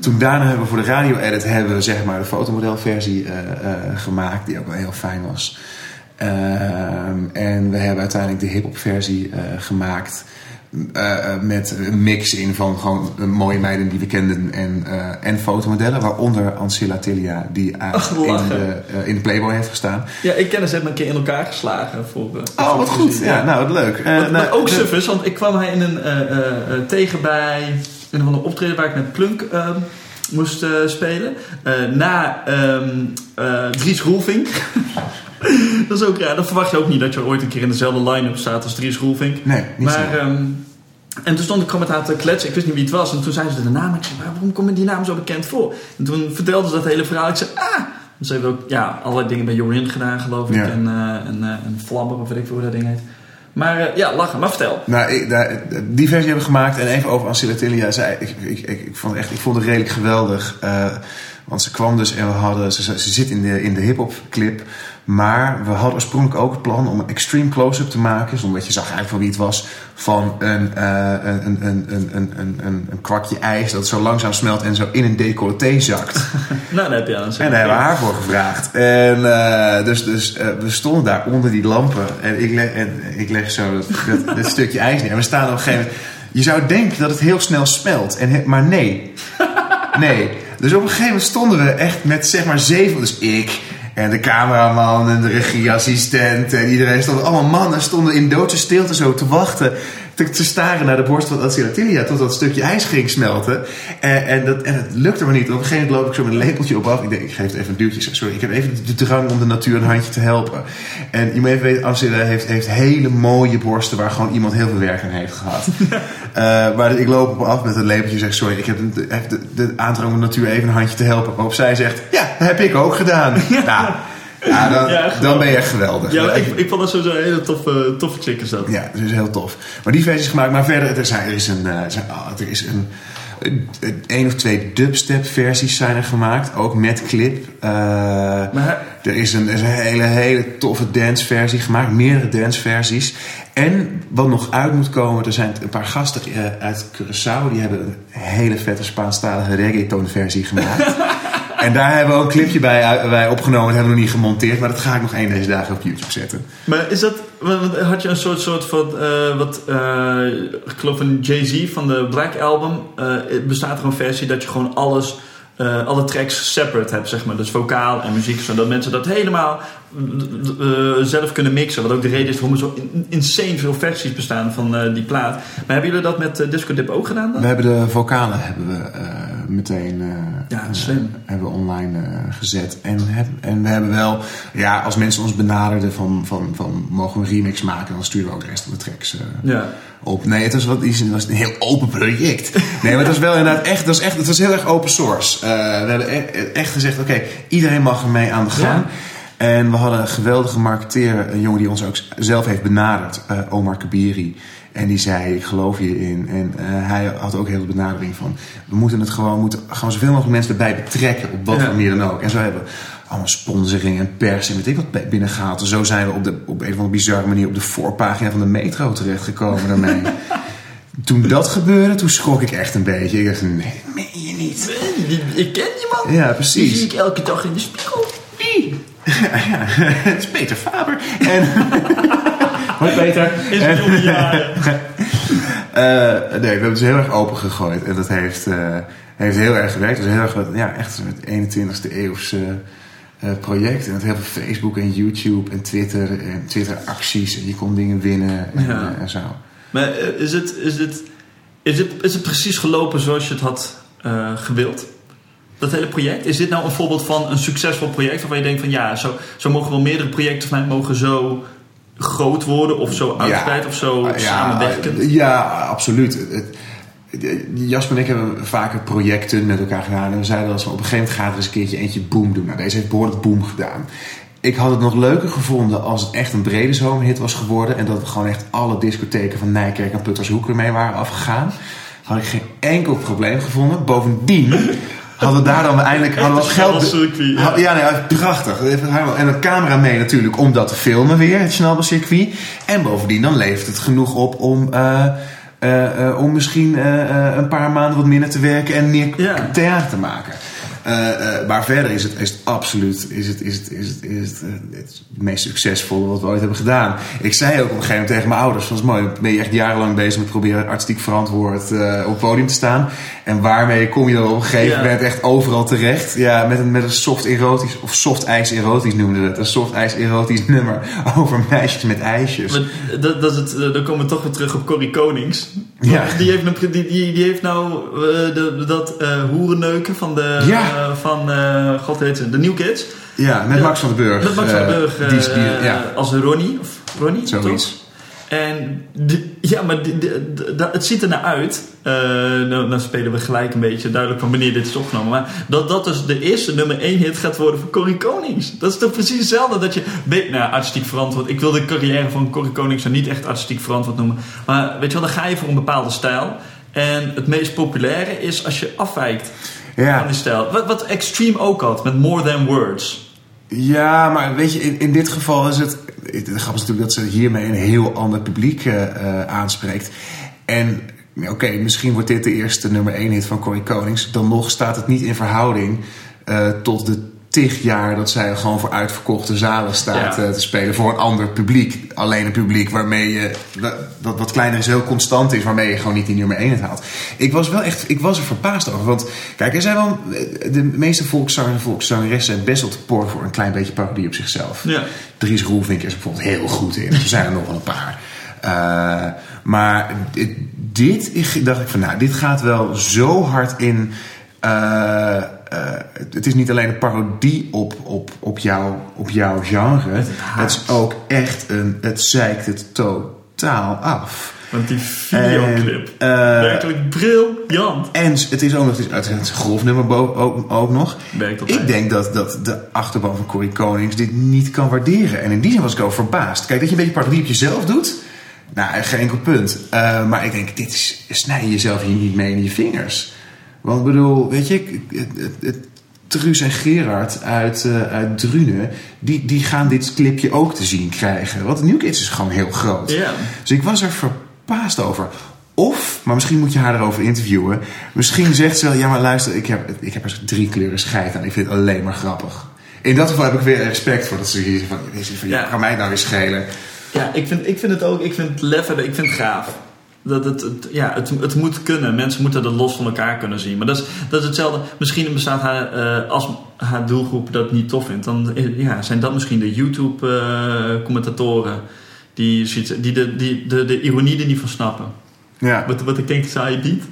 Toen daarna hebben we voor de radio-edit hebben we zeg maar de fotomodelversie eh, eh, gemaakt. Die ook wel heel fijn was. Ehm, en we hebben uiteindelijk de hip-hop versie eh, gemaakt. Eh, eh, met een mix in van gewoon mooie meiden die we kenden en, eh, en fotomodellen. Waaronder Ancilla Tilia, die Ach, in, de, in de Playboy heeft gestaan. Ja, ik ken ze hebben een keer in elkaar geslagen. Voor, Oh, wat goed. Ja, nou, wat leuk. Wat, nou, ook de- suf is, want ik kwam hij in een tegen bij een van de optreden waar ik met Plunk ehm, moest eh, spelen. Eh, na ehm eh, Dries Roelvink. [LAUGHS] dat is ook raar. Dat verwacht je ook niet dat je ooit een keer in dezelfde line-up staat als Dries Roelvink. Nee, niet Maar, zo. ehm, en toen stond ik gewoon met haar te kletsen. Ik wist niet wie het was. En toen zei ze de naam. Ik zei, "Maar waarom komt die naam zo bekend voor? En toen vertelde ze dat hele verhaal. Ik zei, ah! Ze heeft ook ja, allerlei dingen bij Jorin gedaan, geloof ik. Ja. En, en, en of weet ik veel hoe dat ding heet. Maar eh, ja, lachen. Maar vertel. Nou, ik, daar- die versie hebben we gemaakt. En even over Ancilla Tilia. Zij, ik, ik, ik, ik, vond echt, ik vond het redelijk geweldig. eh, want ze kwam dus en we hadden... Ze, ze zit in de, in de hip-hop clip. Maar we hadden oorspronkelijk ook het plan om een extreme close-up te maken. zodat je zag eigenlijk van wie het was. Van eh, een, een, een, een, een, een, een kwakje ijs dat zo langzaam smelt en zo in een decolleté zakt. [LAUGHS] nou, daar heb je aan. En daar hebben we haar voor gevraagd. En eh, dus, dus eh, we stonden daar onder die lampen. En ik leg, en ik leg zo dat, dat, [LAUGHS] stukje ijs neer. En we staan op een gegeven moment. Je zou denken dat het heel snel smelt. En, maar nee. [LAUGHS] Nee. Dus op een gegeven moment stonden we echt met zeg maar zeven. Dus ik en de cameraman en de regieassistent en iedereen stond... Allemaal mannen stonden in doodse stilte zo te wachten... Te, te staren naar de borst van Ancilla Tilia tot dat stukje ijs ging smelten. En, en, dat, en het lukte maar niet. Op een gegeven moment loop ik zo met een lepeltje op af. Ik denk, ik geef het even een duwtje. Sorry, ik heb even de drang om de natuur een handje te helpen. En je moet even weten, Ancilla heeft, heeft hele mooie borsten waar gewoon iemand heel veel werk aan heeft gehad. [LAUGHS] Eh, maar ik loop op af met een lepeltje en zeg, sorry, ik heb de, heb de, de aandrang om de natuur even een handje te helpen. Waarop zij zegt, ja, dat heb ik ook gedaan. [LAUGHS] Nou, ja, dan, Ja, dan ben je echt geweldig. Ja, ik, ik vond dat sowieso een hele toffe, toffe chick is dat. Ja, dat is heel tof. Maar die versie is gemaakt. Maar verder, er, zijn, er is een... eh, er zijn- ah, er is een één of twee dubstep versies zijn er gemaakt, ook met clip. Eh, Maar er is een, er is een hele, hele toffe danceversie gemaakt, meerdere danceversies. En wat nog uit moet komen, er zijn een paar gasten eh, uit Curaçao, die hebben een hele vette Spaanstalige reggaeton versie gemaakt. [LAUGHS] en daar hebben we ook een clipje bij, bij opgenomen, dat hebben we nog niet gemonteerd, maar dat ga ik nog één deze dagen op YouTube zetten. Maar is dat, had je een soort, soort van, eh, wat, eh, ik geloof een Jay-Z van de Black Album, eh, bestaat er een versie dat je gewoon alles, eh, alle tracks separate hebt, zeg maar. Dus vocaal en muziek, zodat mensen dat helemaal eh, zelf kunnen mixen. Wat ook de reden is waarom er zo in- insane veel versies bestaan van eh, die plaat. Maar hebben jullie dat met eh, Disco Dip ook gedaan dan? We hebben de vocalen hebben we meteen Ja, slim. hebben we online gezet. En, heb, en we hebben wel, ja, als mensen ons benaderden van, van, van mogen we een remix maken, dan sturen we ook de rest van de tracks Ja. op. Nee, het was, wat, het was een heel open project. Nee, maar het was wel inderdaad echt, het was, echt, het was heel erg open source. We hebben e- echt gezegd, oké, iedereen mag ermee aan de gang. En we hadden een geweldige marketeer, een jongen die ons ook zelf heeft benaderd, eh, Omar Kabiri. En die zei, ik geloof hierin. En eh, hij had ook heel de benadering van, we moeten het gewoon, moeten gewoon zoveel mogelijk mensen erbij betrekken, op wat voor manier dan ook. En zo hebben we allemaal sponsoring en pers en weet ik wat binnengehaald. En zo zijn we op, de, op een of andere bizarre manier op de voorpagina van de metro terechtgekomen daarmee. [LAUGHS] Toen dat gebeurde, toen schrok ik echt een beetje. Ik dacht, nee, dat meen je niet. Die- Ik ken die man. Ja, Die precies. zie ik elke dag in de spiegel. Ja, [LAUGHS] het is Peter Faber. En... [LAUGHS] Hoi Peter. Is En- jaren. [LAUGHS] Eh, nee, we hebben het dus heel erg open gegooid. En dat heeft, eh, heeft heel erg gewerkt. Het was heel erg, wat- ja, echt het 21ste eeuwse eh, project. En het heel veel Facebook en YouTube en Twitter en Twitter acties. En je kon dingen winnen en, Ja. en zo. Maar is het, is, het, is, het, is het precies gelopen zoals je het had eh, gewild? Dat hele project? Is dit nou een voorbeeld van een succesvol project waarvan je denkt van ja, zo, zo mogen wel meerdere projecten van mij mogen zo groot worden of zo uitgebreid of zo Ah, samenwerkend? Ja, absoluut. Jasper en ik hebben vaker projecten met elkaar gedaan. En we zeiden als we op een gegeven moment gaat er eens een keertje eentje boom doen. Nou, deze heeft behoorlijk boom gedaan. Ik had het nog leuker gevonden als het echt een brede zomerhit was geworden. En dat gewoon echt alle discotheken van Nijkerk en Puttershoek ermee waren afgegaan. Had ik geen enkel probleem gevonden. Bovendien hadden we daar dan eindelijk hadden we wat geld. Ja. Ja, nee, prachtig. En een camera mee natuurlijk om dat te filmen weer, het Schnabelcircuit. En bovendien dan levert het genoeg op om, eh, eh, eh, om misschien een paar maanden wat minder te werken en meer Ja. theater te maken. Eh, eh, maar verder is het, is het absoluut is het, is het, is het, is het, eh, het meest succesvolle wat we ooit hebben gedaan. Ik zei ook op een gegeven moment tegen mijn ouders: van, "Dat is mooi, ben je echt jarenlang bezig met proberen artistiek verantwoord op het podium te staan. En waarmee kom je dan op een gegeven moment echt overal terecht? Ja, met een, met een soft erotisch, of soft ijs erotisch noemden we het. Een soft ijs erotisch [LAUGHS] nummer over meisjes met ijsjes. Maar dat, dat is het, dan komen we toch weer terug op Corrie Konings. Ja. Die, heeft, die, die, die heeft nou de, dat eh hoerenneuken van de, Ja. Eh, van eh, god heet ze, de New Kids. Ja, met Max van den Burg. Met Max van den eh, Burg die die- ja. als Ronnie. Of Ronnie, Zoiets. En die- ja, maar die- die- het ziet er naar uit. Eh, nou, nou spelen we gelijk een beetje duidelijk van wanneer dit is opgenomen. Maar dat dat dus de eerste nummer 1 hit gaat worden van Corrie Konings. Dat is toch precies hetzelfde dat je... weet- Nou, artistiek verantwoord. Ik wil de carrière van Corrie Konings zo niet echt artistiek verantwoord noemen. Maar weet je wel, dan ga je voor een bepaalde stijl. En het meest populaire is als je afwijkt Ja. van die stijl. Wat, wat Extreme ook had met More Than Words. Ja, maar weet je, in, in dit geval is het. het- De grap is natuurlijk dat ze hiermee een heel ander publiek eh, eh, aanspreekt. En oké, misschien wordt dit de eerste nummer 1 hit van Corrie Konings. Dan nog staat het niet in verhouding eh, tot de tig jaar dat zij gewoon voor uitverkochte zalen staat Ja. eh, te spelen. Voor een ander publiek. Alleen een publiek waarmee je. dat- wat kleiner is, heel constant is. Waarmee je gewoon niet die nummer 1 het haalt. Ik was wel echt. Ik was er verbaasd over. Want kijk, er zijn wel. De meeste volkszangers en volkszangeressen zijn best wel te por voor een klein beetje parodie op zichzelf. Ja. Dries Roelvink is er bijvoorbeeld heel goed in. Er zijn er nog wel een paar. Eh, maar dit, dit, ik dacht ik van, nou, dit gaat wel zo hard in. eh, eh, het is niet alleen een parodie op, op, op, jouw, op jouw genre. Het is ook echt een. Het zeikt het totaal af. Want die videoclip. En, eh, werkelijk briljant. En het is ook nog het is een grofnummer bo- ook, ook nog. Ik denk dat, dat de achterban van Corrie Konings dit niet kan waarderen. En in die zin was ik ook verbaasd. Kijk, dat je een beetje parodie op jezelf doet. Nou, geen enkel punt. Eh, maar ik denk, dit is, snij je jezelf hier niet mee in je vingers. Want ik bedoel, weet je, het, Truus en Gerard uit, eh, uit Drunen, die, die gaan dit clipje ook te zien krijgen. Want New Kids is gewoon heel groot. Dus ik was er verbaasd over. Of, maar misschien moet je haar erover interviewen. Misschien zegt ze wel, ja maar luister, ik heb, ik heb er drie kleuren scheid aan. Ik vind het alleen maar grappig. In dat geval heb ik weer respect voor dat ze hier van, van ja, kan mij nou weer schelen. Ja, ik vind, ik vind het ook, ik vind het lef hebben, ik vind het gaaf. Dat het, het, ja, het, het moet kunnen. Mensen moeten dat los van elkaar kunnen zien. Maar dat is, dat is hetzelfde. Misschien bestaat haar, eh, als haar doelgroep dat niet tof vindt, dan eh, ja, zijn dat misschien de YouTube-commentatoren die, zoiets- die, de, die de, de ironie er niet van snappen. Ja. Wat, wat ik denk dat zij biedt.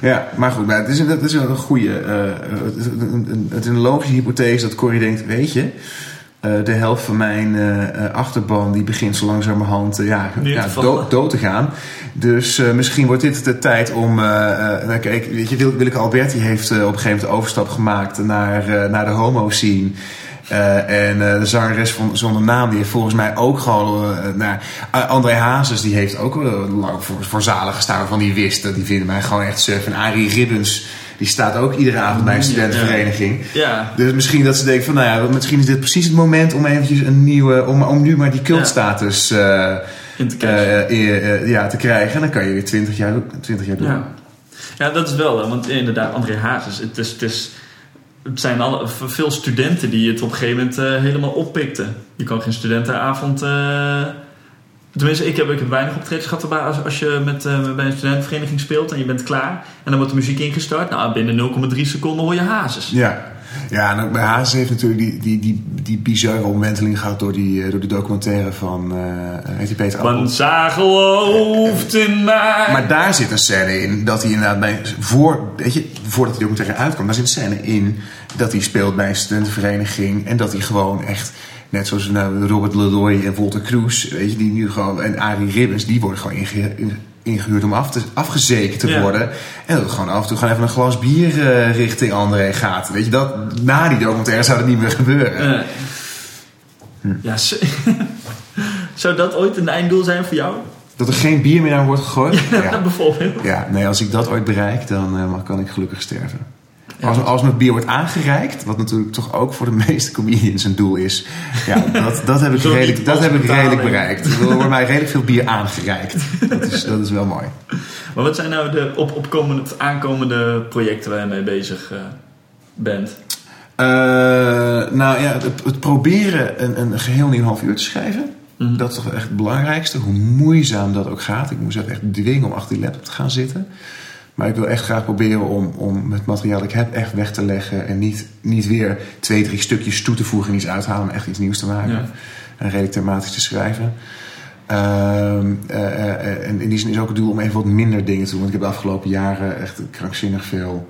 Ja, maar goed, maar het is, dat is een goede. eh, het is een logische hypothese dat Corrie denkt: weet je, eh, de helft van mijn eh, achterban die begint zo langzamerhand ja, ja, dood, dood te gaan. Dus misschien wordt dit de tijd om. nou, kijk, weet je, Wil- Willeke Alberti heeft op een gegeven moment de overstap gemaakt naar, naar de homo-scene. En de zangeres van Zonder Naam, die heeft volgens mij ook gewoon... naar, uh, André Hazes, die heeft ook lang voor, voor zalen gestaan waarvan die wisten. Die vinden mij gewoon echt surf. En Arie Ribbens, die staat ook iedere avond bij een studentenvereniging. Ja. Dus misschien dat ze denken van, nou ja, misschien is dit precies het moment om eventjes een nieuwe... Om, om nu maar die cultstatus eh, In te eh, eh, eh, ja, te krijgen. En dan kan je weer 20 jaar, 20 jaar doen. Ja. ja, dat is wel, want inderdaad, André Hazes, het, is, het, is, het zijn alle, veel studenten die het op een gegeven moment helemaal oppikten. Je kan geen studentenavond. Tenminste, ik heb, ik heb weinig optredens gehad erbij als, als je met, eh, bij een studentenvereniging speelt en je bent klaar en dan wordt de muziek ingestart. Nou, binnen 0,3 seconden hoor je Hazes. Ja. Ja, en ook bij Hazes heeft natuurlijk die, die, die, die bizarre omwenteling gehad door die, eh, door die documentaire van, eh heet die Peter Appel? Want zij gelooft in mij. Maar daar zit een scène in dat hij inderdaad bij, voor, weet je, voordat die documentaire uitkwam, daar zit een scène in dat hij speelt bij een studentenvereniging en dat hij gewoon echt, net zoals nou, Robert Leroy en Walter Kroes, weet je, die nu gewoon, en Arie Ribbens, die worden gewoon inge, in- ingehuurd om af te, afgezekerd te Ja. worden. En dat gewoon af en toe gewoon even een glas bier eh, richting André gaat. Weet je, dat, na die documentaire zou dat niet meer gebeuren. Ja, [LAUGHS] zou dat ooit een einddoel zijn voor jou? Dat er geen bier meer aan wordt gegooid. [LAUGHS] Ja, bijvoorbeeld. Ja, nee, als ik dat ooit bereik, dan eh, kan ik gelukkig sterven. Als, als me bier wordt aangereikt, wat natuurlijk toch ook voor de [LAUGHS] meeste comedians een doel is. Ja, dat, dat heb ik Zo redelijk, dat heb ik redelijk bereikt. Er wordt mij redelijk veel bier aangereikt. Dat is, dat is wel mooi. Maar wat zijn nou de op, opkomende, aankomende projecten waar je mee bezig eh, bent? Eh, nou ja, het, het proberen een, een geheel nieuw half uur te schrijven. Mhm. Dat is toch echt het belangrijkste. Hoe moeizaam dat ook gaat. Ik moest echt dwingen om achter die laptop te gaan zitten. Maar ik wil echt graag proberen om, om het materiaal dat ik heb echt weg te leggen. En niet, niet weer twee, drie stukjes toe te voegen en iets uithalen. Maar echt iets nieuws te maken. Ja. En redelijk thematisch te schrijven. Ehm, eh, eh, eh, en in die zin is ook het doel om even wat minder dingen te doen. Want ik heb de afgelopen jaren echt krankzinnig veel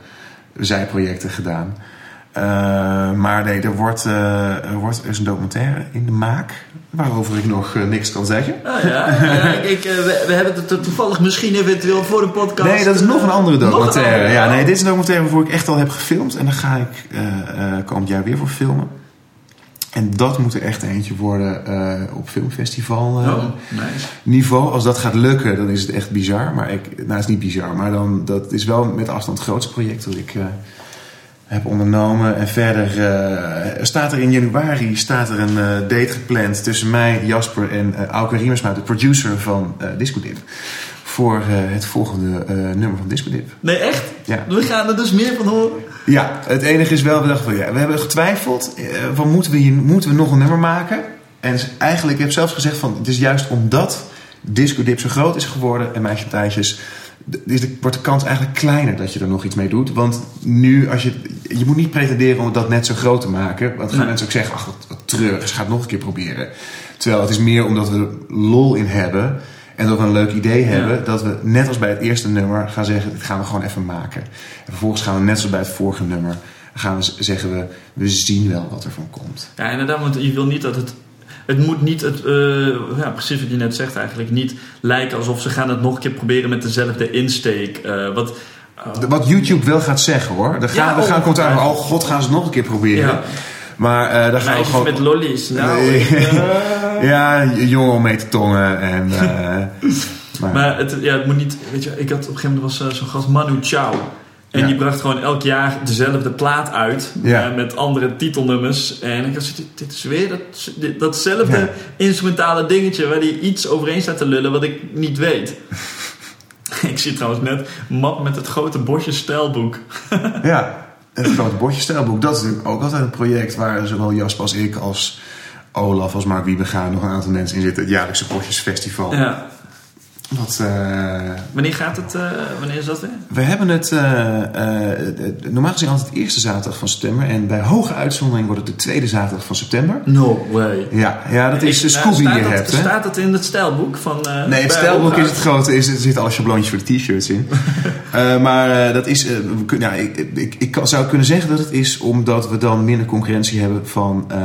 zijprojecten gedaan. Eh, maar nee, er wordt, eh, er wordt er is een documentaire in de maak. Waarover ik nog eh, niks kan zeggen. Ah, ja, ik, we, we hebben het er toevallig misschien eventueel voor de podcast. Nee, dat is nog een andere een documentaire. andere, ja, nee, dit is een documentaire waarvoor ik echt al heb gefilmd. En daar ga ik komend jaar weer voor filmen. En dat moet er echt eentje worden op filmfestival Oh, nice. niveau. Als dat gaat lukken, dan is het echt bizar. Maar ik, nou, het is niet bizar, maar dan, dat is wel met afstand het grootste project dat ik heb ondernomen. En verder eh, staat er in januari staat er een eh, date gepland tussen mij, Jasper en uh, Auke Riemersma, de producer van Disco Dip. Voor het volgende nummer van Disco Dip. Nee, echt? Ja. We gaan er dus meer van horen. Ja, het enige is wel, we dachten van ja, we hebben getwijfeld van moeten we hier moeten we nog een nummer maken? En eigenlijk heb ik zelfs gezegd van het is juist omdat Disco Dip zo groot is geworden en Meisje Thijsjes, d- is de, wordt de kans eigenlijk kleiner dat je er nog iets mee doet. Want nu, als je, je moet niet pretenderen om dat net zo groot te maken. Want dan gaan mensen ook zeggen, ach wat, wat treurig, is, ga het nog een keer proberen. Terwijl het is meer omdat we er lol in hebben en dat we een leuk idee hebben, dat we net als bij het eerste nummer gaan zeggen, dit gaan we gewoon even maken. En vervolgens gaan we net zoals bij het vorige nummer, gaan we zeggen we, we zien wel wat er van komt. Ja, inderdaad, want je wil niet dat het... Het moet niet, het, eh, ja, precies wat je net zegt eigenlijk, niet lijken alsof ze gaan het nog een keer proberen met dezelfde insteek. eh, wat, De- Wat YouTube wel gaat zeggen hoor. Er gaan, Ja, er gaan oh, ja. oh god, gaan ze het nog een keer proberen. Ja. Maar eh daar gaan we gewoon... met lollies. Nou, Nee. ik, eh, [LAUGHS] ja, jongen om mee te tongen. En, eh, [LAUGHS] maar, Maar het, ja, het moet niet, weet je, ik had op een gegeven moment was eh, zo'n gast Manu Chao. En Ja. die bracht gewoon elk jaar dezelfde plaat uit. Ja. eh, met andere titelnummers. En ik dacht, dit, dit is weer dat, dit- datzelfde Ja. instrumentale dingetje... waar die iets overheen staat te lullen wat ik niet weet. [LAUGHS] ik zie trouwens net map met het grote bosje stijlboek. [LAUGHS] Ja, het grote bordje stijlboek. Dat is natuurlijk ook altijd een project waar zowel Jasper als ik als Olaf als Mark Wiebega nog een aantal mensen in zitten. Het jaarlijkse Bordjesfestival. Ja. Wat, eh, Wanneer gaat het? eh, wanneer is dat weer? we hebben het eh, eh, normaal gezien altijd de eerste zaterdag van september. En bij hoge uitzondering wordt het de tweede zaterdag van september. No way. Ja, ja dat is de Scooby nou, die je staat hebt. Hè? Staat het in het stijlboek van... eh, Nee, het stijlboek is het grote. Is, er zitten alle schabloontjes voor de t-shirts in. [LAUGHS] Eh, maar eh, dat is, we kun- ja, ik, ik, ik zou kunnen zeggen dat het is omdat we dan minder concurrentie hebben van eh,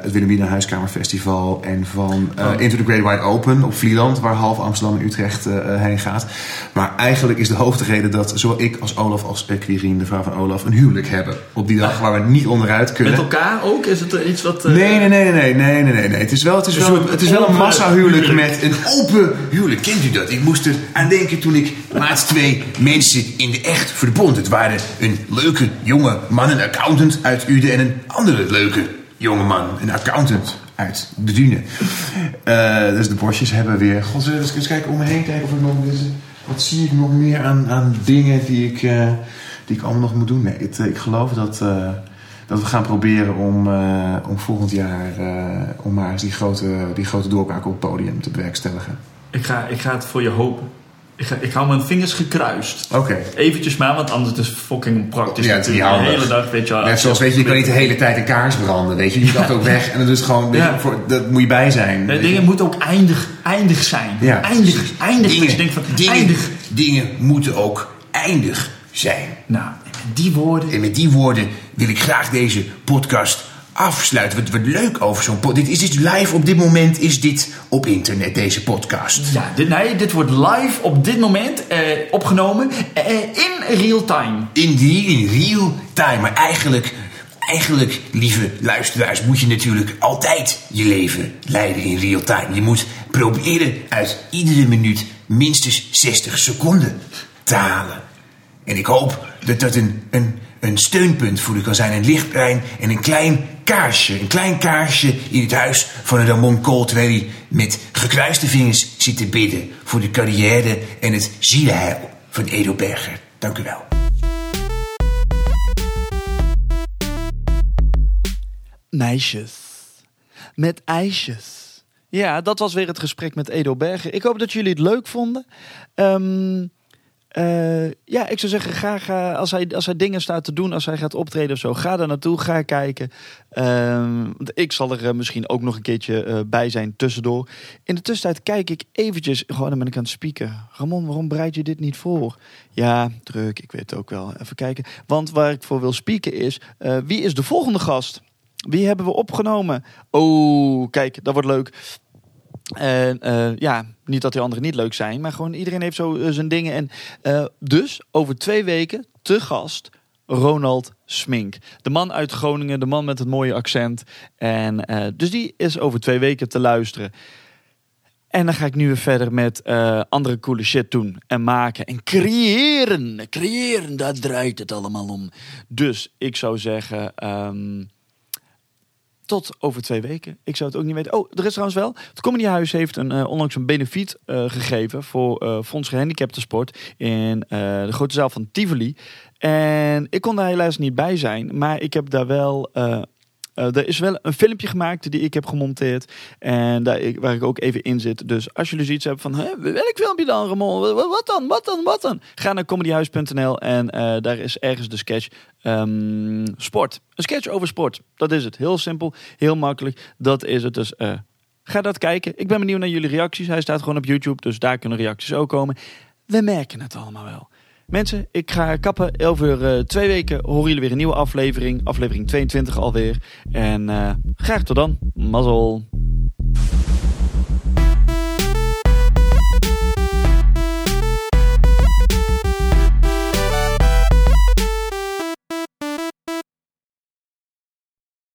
het Wilhelmina Huiskamerfestival en van eh, Oh. Into the Great Wide Open op Vlieland, waar half Amsterdam en Utrecht eh, heen gaat. Maar eigenlijk is de hoofdreden dat zowel ik als Olaf als Quirine, de vrouw van Olaf, een huwelijk hebben op die dag waar we niet onderuit kunnen. Met elkaar ook? Is het iets wat... eh, Nee, nee, nee, nee, nee, nee, nee. Het is wel, het is Een wel, het is wel een massahuwelijk huwelijk. met een Open huwelijk, kent u dat? Ik moest er aan denken toen ik laatst twee mensen in de echt verbond. Het waren een leuke jonge man, een accountant uit Uden... en een andere leuke jonge man, een accountant uit de Dune. Eh, dus de borstjes hebben weer. God, zullen we eens kijken om me heen kijken of ik nog. Wat zie ik nog meer aan, aan dingen die ik, eh, die ik allemaal nog moet doen? Nee, het, eh, ik geloof dat, eh, dat we gaan proberen om, om volgend jaar. om maar eens die grote, die grote doorbraak op het podium te bewerkstelligen. Ik ga, ik ga het voor je hopen. Ik, ik hou mijn vingers gekruist. Oké. Eventjes maar, want anders is het fucking praktisch. Ja, natuurlijk. de hele dag, weet je wel. Net zoals, weet je, je kan niet de hele tijd een kaars branden, weet je. Je gaat ook weg en dan is gewoon, je, voor, dat moet je bij zijn. Je. dingen moeten ook eindig, eindig zijn. Ja. Eindig, eindig. Dat Dingen, denkt van, dingen, eindig. dingen moeten ook eindig zijn. Nou, en met die woorden... En met die woorden wil ik graag deze podcast afsluiten. Wat, wat leuk over zo'n podcast. Dit is dit live op dit moment, is dit op internet, deze podcast. Ja, dit, nee, dit wordt live op dit moment eh, opgenomen eh, in real time. In, die, in real time. Maar eigenlijk, eigenlijk, lieve luisteraars, moet je natuurlijk altijd je leven leiden in real time. Je moet proberen uit iedere minuut minstens 60 seconden te halen. En ik hoop dat dat een, een, een steunpunt voor u kan zijn. Een lichtbrein en een klein kaarsje. Een klein kaarsje in het huis van een Ramon Kool... terwijl met gekruiste vingers zit te bidden... voor de carrière en het zielenheil van Edo Berger. Dank u wel. Meisjes. Met ijsjes. Ja, dat was weer het gesprek met Edo Berger. Ik hoop dat jullie het leuk vonden. Ehm, eh, ja, ik zou zeggen, ga, als, hij, als hij dingen staat te doen, als hij gaat optreden of zo, ga daar naartoe, ga kijken. Want ik zal er eh, misschien ook nog een keertje eh, bij zijn tussendoor. In de tussentijd kijk ik eventjes, gewoon dan ben ik aan het spieken. Ramon, waarom bereid je dit niet voor? Ja, druk, ik weet het ook wel. Even kijken. Want waar ik voor wil spieken is, wie is de volgende gast? Wie hebben we opgenomen? Oh, kijk, dat wordt leuk. En eh, ja, niet dat die anderen niet leuk zijn, maar gewoon iedereen heeft zo eh, zijn dingen. En eh, dus over twee weken te gast Ronald Smink. De man uit Groningen, de man met het mooie accent. En dus die is over twee weken te luisteren. En dan ga ik nu weer verder met andere coole shit doen en maken en creëren. Creëren, daar draait het allemaal om. Dus ik zou zeggen, ehm, tot over twee weken. Ik zou het ook niet weten. Oh, er is trouwens wel. Het Comedyhuis heeft een, eh, onlangs een benefiet eh, gegeven voor eh Fonds Gehandicaptensport in eh, de grote zaal van Tivoli. En ik kon daar helaas niet bij zijn, maar ik heb daar wel. Eh, er is wel een filmpje gemaakt die ik heb gemonteerd. En daar, ik- waar ik ook even in zit. Dus als jullie zoiets hebben van... Hè, welk filmpje dan, Ramon? Wat, wat dan? Wat dan? Wat dan? Ga naar comedyhuis.nl en eh, daar is ergens de sketch ehm, sport. Een sketch over sport. Dat is het. Heel simpel, heel makkelijk. Dat is het. Dus eh, ga dat kijken. Ik ben benieuwd naar jullie reacties. Hij staat gewoon op YouTube, dus daar kunnen reacties ook komen. We merken het allemaal wel. Mensen, ik ga kappen. 11 uur, uh, twee weken horen jullie weer een nieuwe aflevering. Aflevering 22 alweer. En eh, graag tot dan. Mazzel.